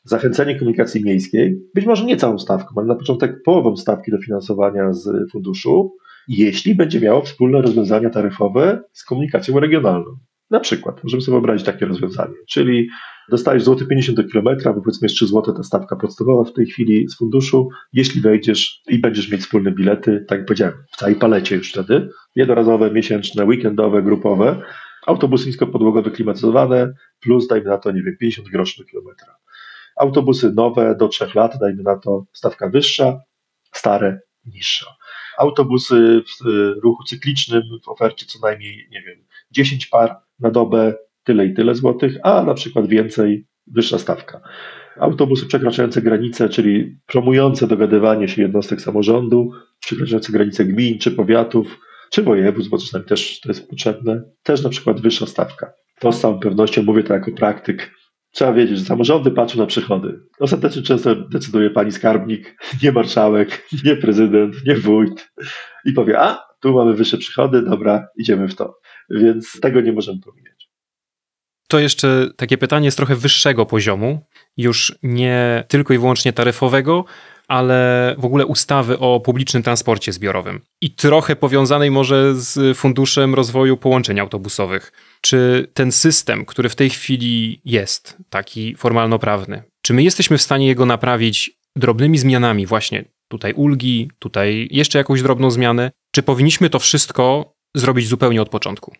zachęcenie komunikacji miejskiej, być może nie całą stawką, ale na początek połową stawki dofinansowania z funduszu, jeśli będzie miało wspólne rozwiązania taryfowe z komunikacją regionalną. Na przykład, możemy sobie wyobrazić takie rozwiązanie, czyli dostajesz złoty 50 do kilometra, bo powiedzmy jest 3 zł ta stawka podstawowa w tej chwili z funduszu, jeśli wejdziesz i będziesz mieć wspólne bilety, tak jak powiedziałem, w całej palecie już wtedy, jednorazowe, miesięczne, weekendowe, grupowe, autobusy niskopodłogowe klimatyzowane, plus dajmy na to, nie wiem, 50 groszy do kilometra. Autobusy nowe do 3 lat, dajmy na to stawka wyższa, stare niższa autobusy w ruchu cyklicznym w ofercie co najmniej, nie wiem, 10 par na dobę, tyle i tyle złotych, a na przykład więcej, wyższa stawka. Autobusy przekraczające granice, czyli promujące dogadywanie się jednostek samorządu, przekraczające granice gmin czy powiatów, czy województw, bo czasami też to jest potrzebne, też na przykład wyższa stawka. To z całą pewnością mówię to jako praktyk Trzeba wiedzieć, że samorządy patrzą na przychody. Ostatecznie często decyduje pani skarbnik, nie marszałek, nie prezydent, nie wójt i powie, a tu mamy wyższe przychody, dobra, idziemy w to. Więc tego nie możemy pominąć. To jeszcze takie pytanie z trochę wyższego poziomu, już nie tylko i wyłącznie taryfowego, ale w ogóle ustawy o publicznym transporcie zbiorowym i trochę powiązanej może z Funduszem Rozwoju Połączeń Autobusowych. Czy ten system, który w tej chwili jest, taki formalno-prawny, czy my jesteśmy w stanie jego naprawić drobnymi zmianami, właśnie tutaj ulgi, tutaj jeszcze jakąś drobną zmianę, czy powinniśmy to wszystko zrobić zupełnie od początku?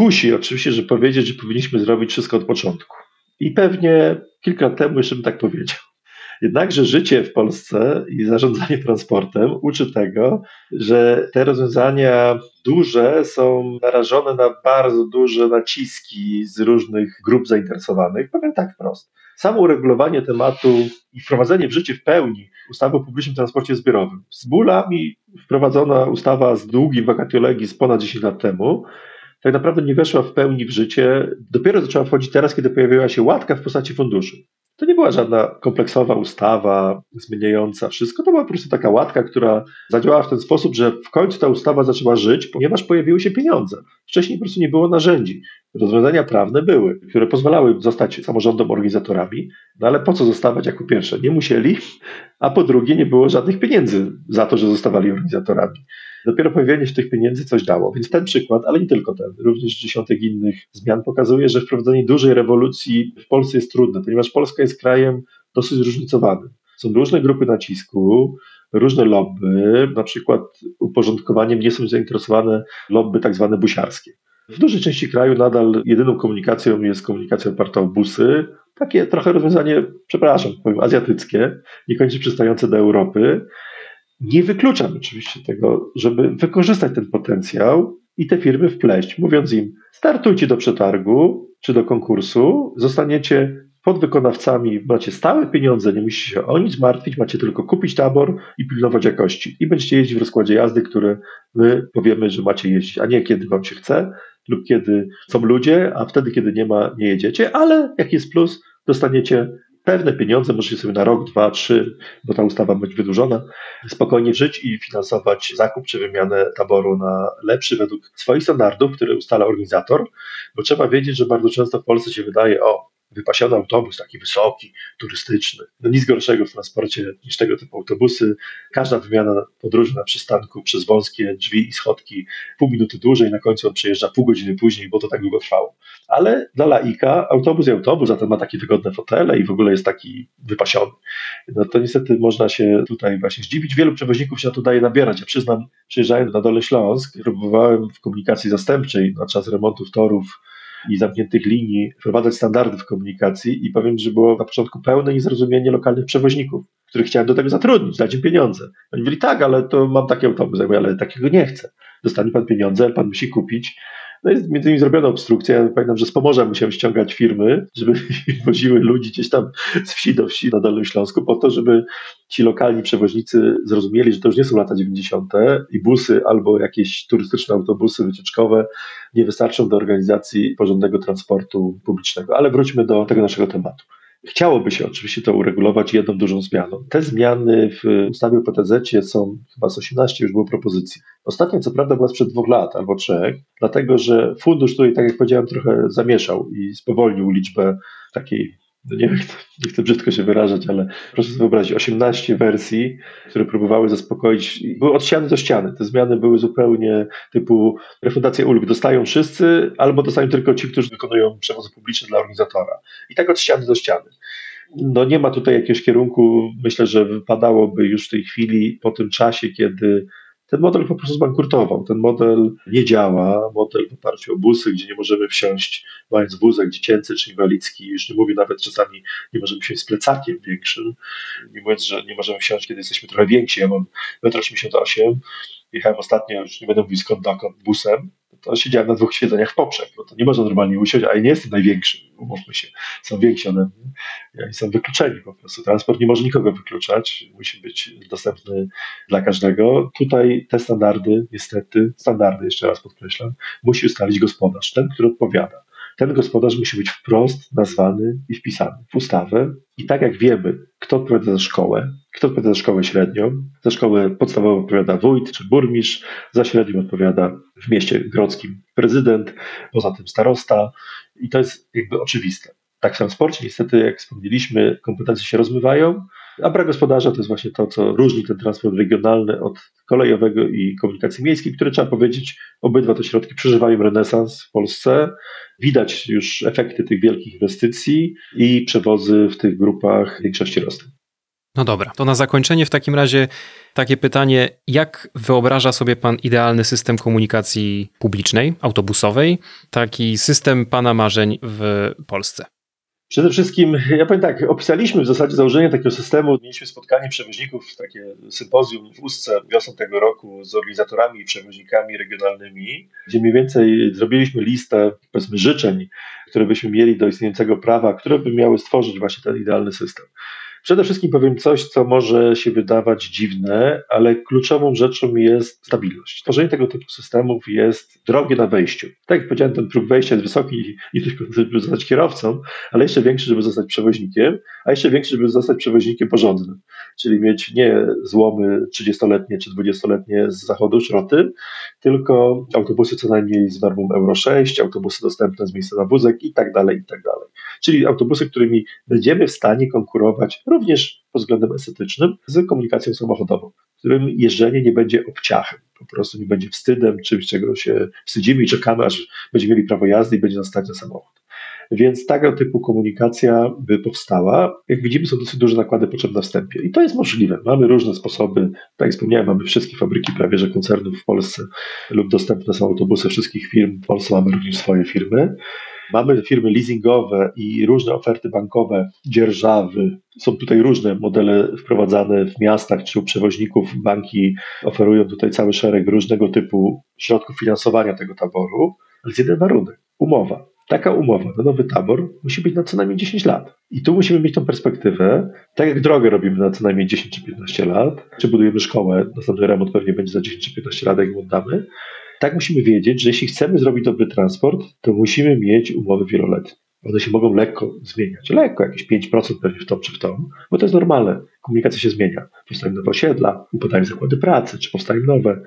Kusi oczywiście, że powiedzieć, że powinniśmy zrobić wszystko od początku. I pewnie kilka lat temu jeszcze bym tak powiedział. Jednakże życie w Polsce i zarządzanie transportem uczy tego, że te rozwiązania duże są narażone na bardzo duże naciski z różnych grup zainteresowanych. Powiem tak wprost. Samo uregulowanie tematu i wprowadzenie w życie w pełni ustawy o publicznym transporcie zbiorowym. Z bólami wprowadzona ustawa z długim vacatio z ponad 10 lat temu tak naprawdę nie weszła w pełni w życie. Dopiero zaczęła wchodzić teraz, kiedy pojawiła się łatka w postaci funduszu. To nie była żadna kompleksowa ustawa zmieniająca wszystko, to była po prostu taka łatka, która zadziałała w ten sposób, że w końcu ta ustawa zaczęła żyć, ponieważ pojawiły się pieniądze. Wcześniej po prostu nie było narzędzi. Rozwiązania prawne były, które pozwalały zostać samorządom organizatorami, no ale po co zostawać jako pierwsze? Nie musieli, a po drugie nie było żadnych pieniędzy za to, że zostawali organizatorami. Dopiero pojawienie się tych pieniędzy coś dało. Więc ten przykład, ale nie tylko ten, również dziesiątek innych zmian pokazuje, że wprowadzenie dużej rewolucji w Polsce jest trudne, ponieważ Polska jest krajem dosyć zróżnicowanym. Są różne grupy nacisku, różne lobby, na przykład uporządkowaniem nie są zainteresowane lobby tak zwane busiarskie. W dużej części kraju nadal jedyną komunikacją jest komunikacja oparta o busy, takie trochę rozwiązanie, przepraszam, powiem, azjatyckie, niekoniecznie przystające do Europy, nie wykluczam oczywiście tego, żeby wykorzystać ten potencjał i te firmy wpleść, mówiąc im, startujcie do przetargu czy do konkursu, zostaniecie podwykonawcami, macie stałe pieniądze, nie musicie się o nic martwić, macie tylko kupić tabor i pilnować jakości. I będziecie jeździć w rozkładzie jazdy, które my powiemy, że macie jeździć, a nie kiedy wam się chce lub kiedy są ludzie, a wtedy, kiedy nie ma, nie jedziecie, ale jaki jest plus, dostaniecie pewne pieniądze, możecie sobie na rok, dwa, trzy, bo ta ustawa być wydłużona, spokojnie żyć i finansować zakup czy wymianę taboru na lepszy według swoich standardów, które ustala organizator, bo trzeba wiedzieć, że bardzo często w Polsce się wydaje, o, wypasiony autobus, taki wysoki, turystyczny. No nic gorszego w transporcie niż tego typu autobusy. Każda wymiana podróży na przystanku przez wąskie drzwi i schodki pół minuty dłużej, na końcu on przejeżdża pół godziny później, bo to tak długo trwało. Ale dla laika autobus i autobus, zatem ma takie wygodne fotele i w ogóle jest taki wypasiony. No to niestety można się tutaj właśnie zdziwić. Wielu przewoźników się na to daje nabierać. Ja przyznam, przyjeżdżając na Dole Śląsk, próbowałem w komunikacji zastępczej na czas remontów torów i zamkniętych linii wprowadzać standardy w komunikacji i powiem, że było na początku pełne niezrozumienie lokalnych przewoźników, których chciałem do tego zatrudnić, dać im pieniądze. Oni mówili, tak, ale to mam taki autobus, ale takiego nie chcę. Dostanie pan pieniądze, ale pan musi kupić no jest między innymi zrobiona obstrukcja. Ja pamiętam, że z Pomorza musiałem ściągać firmy, żeby woziły ludzi gdzieś tam z wsi do wsi na Dolnym Śląsku, po to, żeby ci lokalni przewoźnicy zrozumieli, że to już nie są lata 90. i busy albo jakieś turystyczne autobusy wycieczkowe nie wystarczą do organizacji porządnego transportu publicznego. Ale wróćmy do tego naszego tematu. Chciałoby się oczywiście to uregulować jedną dużą zmianą. Te zmiany w ustawie o PTZ są chyba z 18 już było propozycji. Ostatnia co prawda była sprzed dwóch lat albo trzech, dlatego że fundusz tutaj, tak jak powiedziałem, trochę zamieszał i spowolnił liczbę takiej no nie, nie chcę brzydko się wyrażać, ale proszę sobie wyobrazić, 18 wersji, które próbowały zaspokoić, były od ściany do ściany. Te zmiany były zupełnie typu refundację ulg dostają wszyscy, albo dostają tylko ci, którzy wykonują przewozy publiczne dla organizatora. I tak od ściany do ściany. No nie ma tutaj jakiegoś kierunku, myślę, że wypadałoby już w tej chwili, po tym czasie, kiedy ten model po prostu zbankrutował. Ten model nie działa. Model w oparciu o busy, gdzie nie możemy wsiąść, mając wózek dziecięcy czy inwalidzki, już nie mówię nawet czasami, nie możemy wsiąść z plecakiem większym, nie mówiąc, że nie możemy wsiąść, kiedy jesteśmy trochę więksi. Ja mam 1,88 m, jechałem ostatnio, już nie będę mówił skąd dokąd, busem, to siedziałem na dwóch siedzeniach poprzek, bo to nie można normalnie usiąść, a ja nie jestem największy, umówmy się, są więksi ode mnie i są wykluczeni po prostu. Transport nie może nikogo wykluczać, musi być dostępny dla każdego. Tutaj te standardy, niestety, standardy, jeszcze raz podkreślam, musi ustalić gospodarz, ten, który odpowiada ten gospodarz musi być wprost nazwany i wpisany w ustawę. I tak jak wiemy, kto odpowiada za szkołę, kto odpowiada za szkołę średnią, za szkołę podstawową odpowiada wójt czy burmistrz, za średnią odpowiada w mieście grodzkim prezydent, poza tym starosta. I to jest jakby oczywiste. Tak w transporcie niestety, jak wspomnieliśmy, kompetencje się rozmywają, a brak gospodarza to jest właśnie to, co różni ten transport regionalny od kolejowego i komunikacji miejskiej, które trzeba powiedzieć, obydwa te środki przeżywają renesans w Polsce. Widać już efekty tych wielkich inwestycji i przewozy w tych grupach w większości rosną. No dobra, to na zakończenie w takim razie takie pytanie, jak wyobraża sobie Pan idealny system komunikacji publicznej, autobusowej, taki system Pana marzeń w Polsce? Przede wszystkim, ja powiem tak, opisaliśmy w zasadzie założenie takiego systemu. Mieliśmy spotkanie przewoźników, takie sympozjum w Ustce wiosną tego roku z organizatorami i przewoźnikami regionalnymi, gdzie mniej więcej zrobiliśmy listę, powiedzmy, życzeń, które byśmy mieli do istniejącego prawa, które by miały stworzyć właśnie ten idealny system. Przede wszystkim powiem coś, co może się wydawać dziwne, ale kluczową rzeczą jest stabilność. Tworzenie tego typu systemów jest drogie na wejściu. Tak jak powiedziałem, ten próg wejścia jest wysoki nie tylko, żeby zostać kierowcą, ale jeszcze większy, żeby zostać przewoźnikiem, a jeszcze większy, żeby zostać przewoźnikiem porządnym. Czyli mieć nie złomy 30-letnie czy 20-letnie z zachodu szroty, tylko autobusy co najmniej z normą Euro 6, autobusy dostępne z miejsca na wózek i tak dalej, i tak dalej. Czyli autobusy, którymi będziemy w stanie konkurować również pod względem estetycznym z komunikacją samochodową, w którym jeżdżenie nie będzie obciachem, po prostu nie będzie wstydem, czymś, czego się wstydzimy i czekamy, aż będziemy mieli prawo jazdy i będzie nas stać na samochód. Więc tego typu komunikacja by powstała. Jak widzimy, są dosyć duże nakłady potrzebne na wstępie. I to jest możliwe. Mamy różne sposoby. Tak jak wspomniałem, mamy wszystkie fabryki prawie że koncernów w Polsce lub dostępne są autobusy wszystkich firm. W Polsce mamy również swoje firmy. Mamy firmy leasingowe i różne oferty bankowe, dzierżawy. Są tutaj różne modele wprowadzane w miastach czy u przewoźników. Banki oferują tutaj cały szereg różnego typu środków finansowania tego taboru, ale z jeden warunek umowa. Taka umowa na nowy tabor musi być na co najmniej 10 lat. I tu musimy mieć tą perspektywę, tak jak drogę robimy na co najmniej 10 czy 15 lat, czy budujemy szkołę, następny remont pewnie będzie za 10 czy 15 lat, jak ją oddamy, tak musimy wiedzieć, że jeśli chcemy zrobić dobry transport, to musimy mieć umowy wieloletnie. One się mogą lekko zmieniać. Lekko, jakieś 5% pewnie w tą czy w tą, bo to jest normalne. Komunikacja się zmienia. Powstają nowe osiedla, upadają zakłady pracy, czy powstają nowe.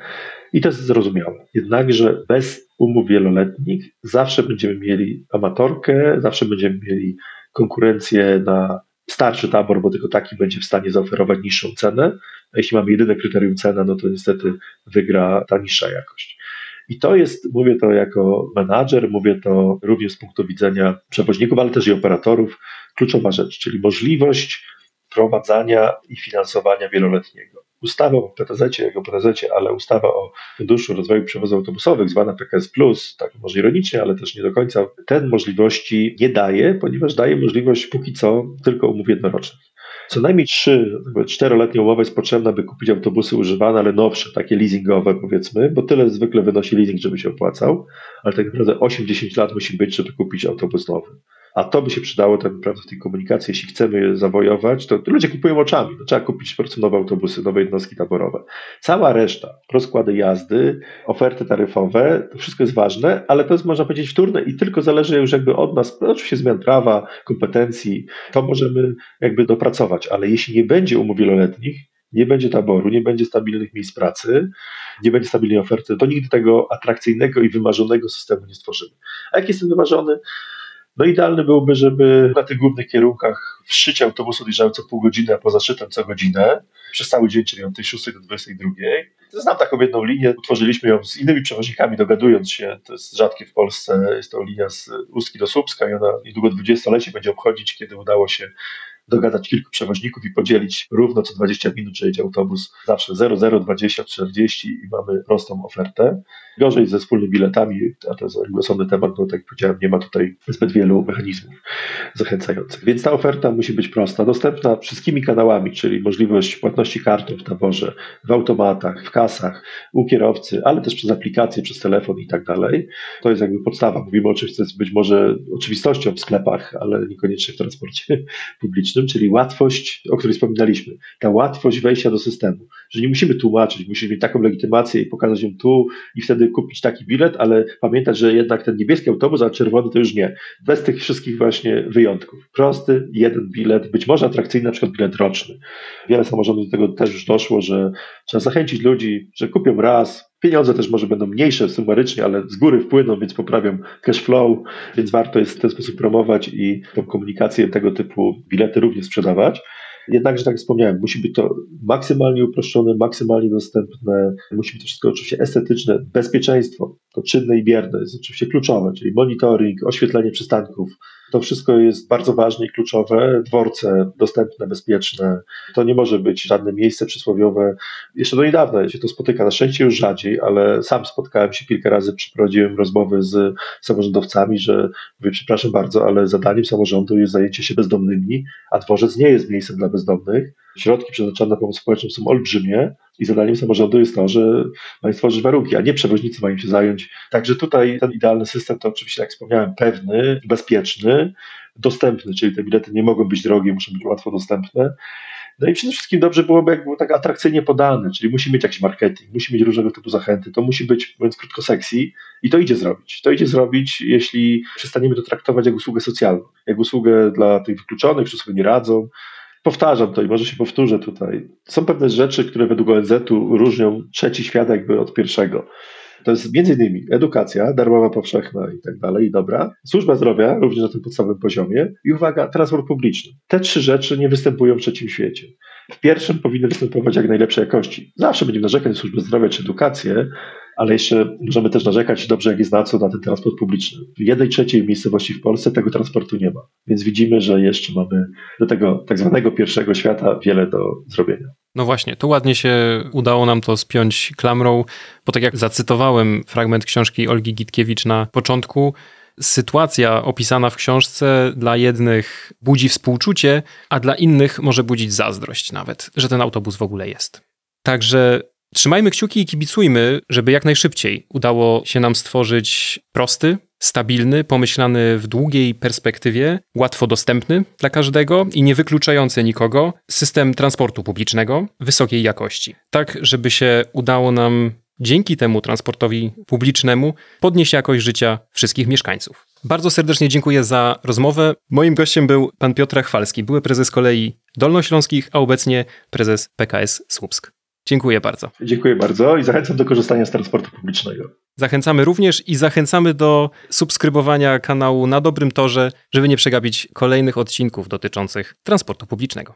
I to jest zrozumiałe. Jednakże bez umów wieloletnich zawsze będziemy mieli amatorkę, zawsze będziemy mieli konkurencję na starszy tabor, bo tylko taki będzie w stanie zaoferować niższą cenę. A jeśli mamy jedyne kryterium cena, no to niestety wygra ta niższa jakość. I to jest, mówię to jako menadżer, mówię to również z punktu widzenia przewoźników, ale też i operatorów, kluczowa rzecz, czyli możliwość prowadzenia i finansowania wieloletniego. Ustawa o PTZ, jak o PTZ, ale ustawa o Funduszu Rozwoju Przewozów Autobusowych, zwana PKS, tak może ironicznie, ale też nie do końca, ten możliwości nie daje, ponieważ daje możliwość póki co tylko umów jednorocznych. Co najmniej trzy, czteroletnia umowa jest potrzebna, by kupić autobusy używane, ale nowsze, takie leasingowe powiedzmy, bo tyle zwykle wynosi leasing, żeby się opłacał, ale tak naprawdę 8-10 lat musi być, żeby kupić autobus nowy. A to by się przydało tak naprawdę w tej komunikacji. Jeśli chcemy je zawojować, to ludzie kupują oczami. No, trzeba kupić po prostu nowe autobusy, nowe jednostki taborowe. Cała reszta, rozkłady jazdy, oferty taryfowe, to wszystko jest ważne, ale to jest można powiedzieć wtórne i tylko zależy już jakby od nas, no, oczywiście zmian prawa, kompetencji, to możemy jakby dopracować, ale jeśli nie będzie umów wieloletnich, nie będzie taboru, nie będzie stabilnych miejsc pracy, nie będzie stabilnej oferty, to nigdy tego atrakcyjnego i wymarzonego systemu nie stworzymy. A jak jest ten wymarzony? No idealny byłby, żeby na tych głównych kierunkach w szczycie autobusu odjeżdżały co pół godziny, a poza szczytem co godzinę, przez cały dzień, czyli od tej 6 do 22. Znam taką jedną linię, utworzyliśmy ją z innymi przewoźnikami, dogadując się, to jest rzadkie w Polsce, jest to linia z Ustki do Słupska i ona niedługo 20-lecie będzie obchodzić, kiedy udało się dogadać kilku przewoźników i podzielić równo co 20 minut, że jedzie autobus zawsze 00, 20, 40 i mamy prostą ofertę. Gorzej ze wspólnymi biletami, a to jest osobny temat, bo tak jak powiedziałem, nie ma tutaj zbyt wielu mechanizmów zachęcających. Więc ta oferta musi być prosta, dostępna wszystkimi kanałami, czyli możliwość płatności kartą w taborze, w automatach, w kasach, u kierowcy, ale też przez aplikację, przez telefon i tak dalej. To jest jakby podstawa. Mówimy o czymś, co jest być może oczywistością w sklepach, ale niekoniecznie w transporcie publicznym, czyli łatwość, o której wspominaliśmy. Ta łatwość wejścia do systemu, że nie musimy tłumaczyć, musimy mieć taką legitymację i pokazać ją tu i wtedy kupić taki bilet, ale pamiętać, że jednak ten niebieski autobus, a czerwony to już nie. Bez tych wszystkich właśnie wyjątków. Prosty, jeden bilet, być może atrakcyjny, na przykład bilet roczny. Wiele samorządów do tego też już doszło, że trzeba zachęcić ludzi, że kupią raz, Pieniądze też może będą mniejsze sumarycznie, ale z góry wpłyną, więc poprawią cash flow, więc warto jest w ten sposób promować i tą komunikację tego typu bilety również sprzedawać. Jednakże, tak jak wspomniałem, musi być to maksymalnie uproszczone, maksymalnie dostępne, musi być to wszystko oczywiście estetyczne, bezpieczeństwo, to czynne i bierne jest oczywiście kluczowe, czyli monitoring, oświetlenie przystanków, to wszystko jest bardzo ważne i kluczowe. Dworce dostępne, bezpieczne. To nie może być żadne miejsce przysłowiowe. Jeszcze do niedawna się to spotyka, na szczęście już rzadziej, ale sam spotkałem się kilka razy, przeprowadziłem rozmowy z samorządowcami, że mówię, przepraszam bardzo, ale zadaniem samorządu jest zajęcie się bezdomnymi, a dworzec nie jest miejscem dla bezdomnych. Środki przeznaczone na pomoc społeczną są olbrzymie i zadaniem samorządu jest to, że mają stworzyć warunki, a nie przewoźnicy mają się zająć. Także tutaj ten idealny system to oczywiście, jak wspomniałem, pewny, bezpieczny, dostępny, czyli te bilety nie mogą być drogie, muszą być łatwo dostępne. No i przede wszystkim dobrze byłoby, jak było tak atrakcyjnie podane, czyli musi mieć jakiś marketing, musi mieć różnego typu zachęty, to musi być, mówiąc krótko, sexy i to idzie zrobić. To idzie zrobić, jeśli przestaniemy to traktować jak usługę socjalną, jak usługę dla tych wykluczonych, którzy sobie nie radzą, powtarzam to i może się powtórzę tutaj. Są pewne rzeczy, które według ONZ-u różnią trzeci świat jakby od pierwszego. To jest między innymi edukacja, darmowa, powszechna i tak dalej, i dobra. Służba zdrowia, również na tym podstawowym poziomie. I uwaga, transport publiczny. Te trzy rzeczy nie występują w trzecim świecie. W pierwszym powinny występować jak najlepszej jakości. Zawsze będziemy narzekać na służbę zdrowia czy edukację, ale jeszcze możemy też narzekać dobrze, jak jest na co na ten transport publiczny. W jednej trzeciej miejscowości w Polsce tego transportu nie ma, więc widzimy, że jeszcze mamy do tego tak zwanego pierwszego świata wiele do zrobienia. No właśnie, tu ładnie się udało nam to spiąć klamrą, bo tak jak zacytowałem fragment książki Olgi Gitkiewicz na początku, sytuacja opisana w książce dla jednych budzi współczucie, a dla innych może budzić zazdrość nawet, że ten autobus w ogóle jest. Także trzymajmy kciuki i kibicujmy, żeby jak najszybciej udało się nam stworzyć prosty, stabilny, pomyślany w długiej perspektywie, łatwo dostępny dla każdego i nie wykluczający nikogo system transportu publicznego wysokiej jakości. Tak, żeby się udało nam dzięki temu transportowi publicznemu podnieść jakość życia wszystkich mieszkańców. Bardzo serdecznie dziękuję za rozmowę. Moim gościem był pan Piotr Chwalski, były prezes kolei Dolnośląskich, a obecnie prezes PKS Słupsk. Dziękuję bardzo. Dziękuję bardzo i zachęcam do korzystania z transportu publicznego. Zachęcamy również i zachęcamy do subskrybowania kanału na dobrym torze, żeby nie przegapić kolejnych odcinków dotyczących transportu publicznego.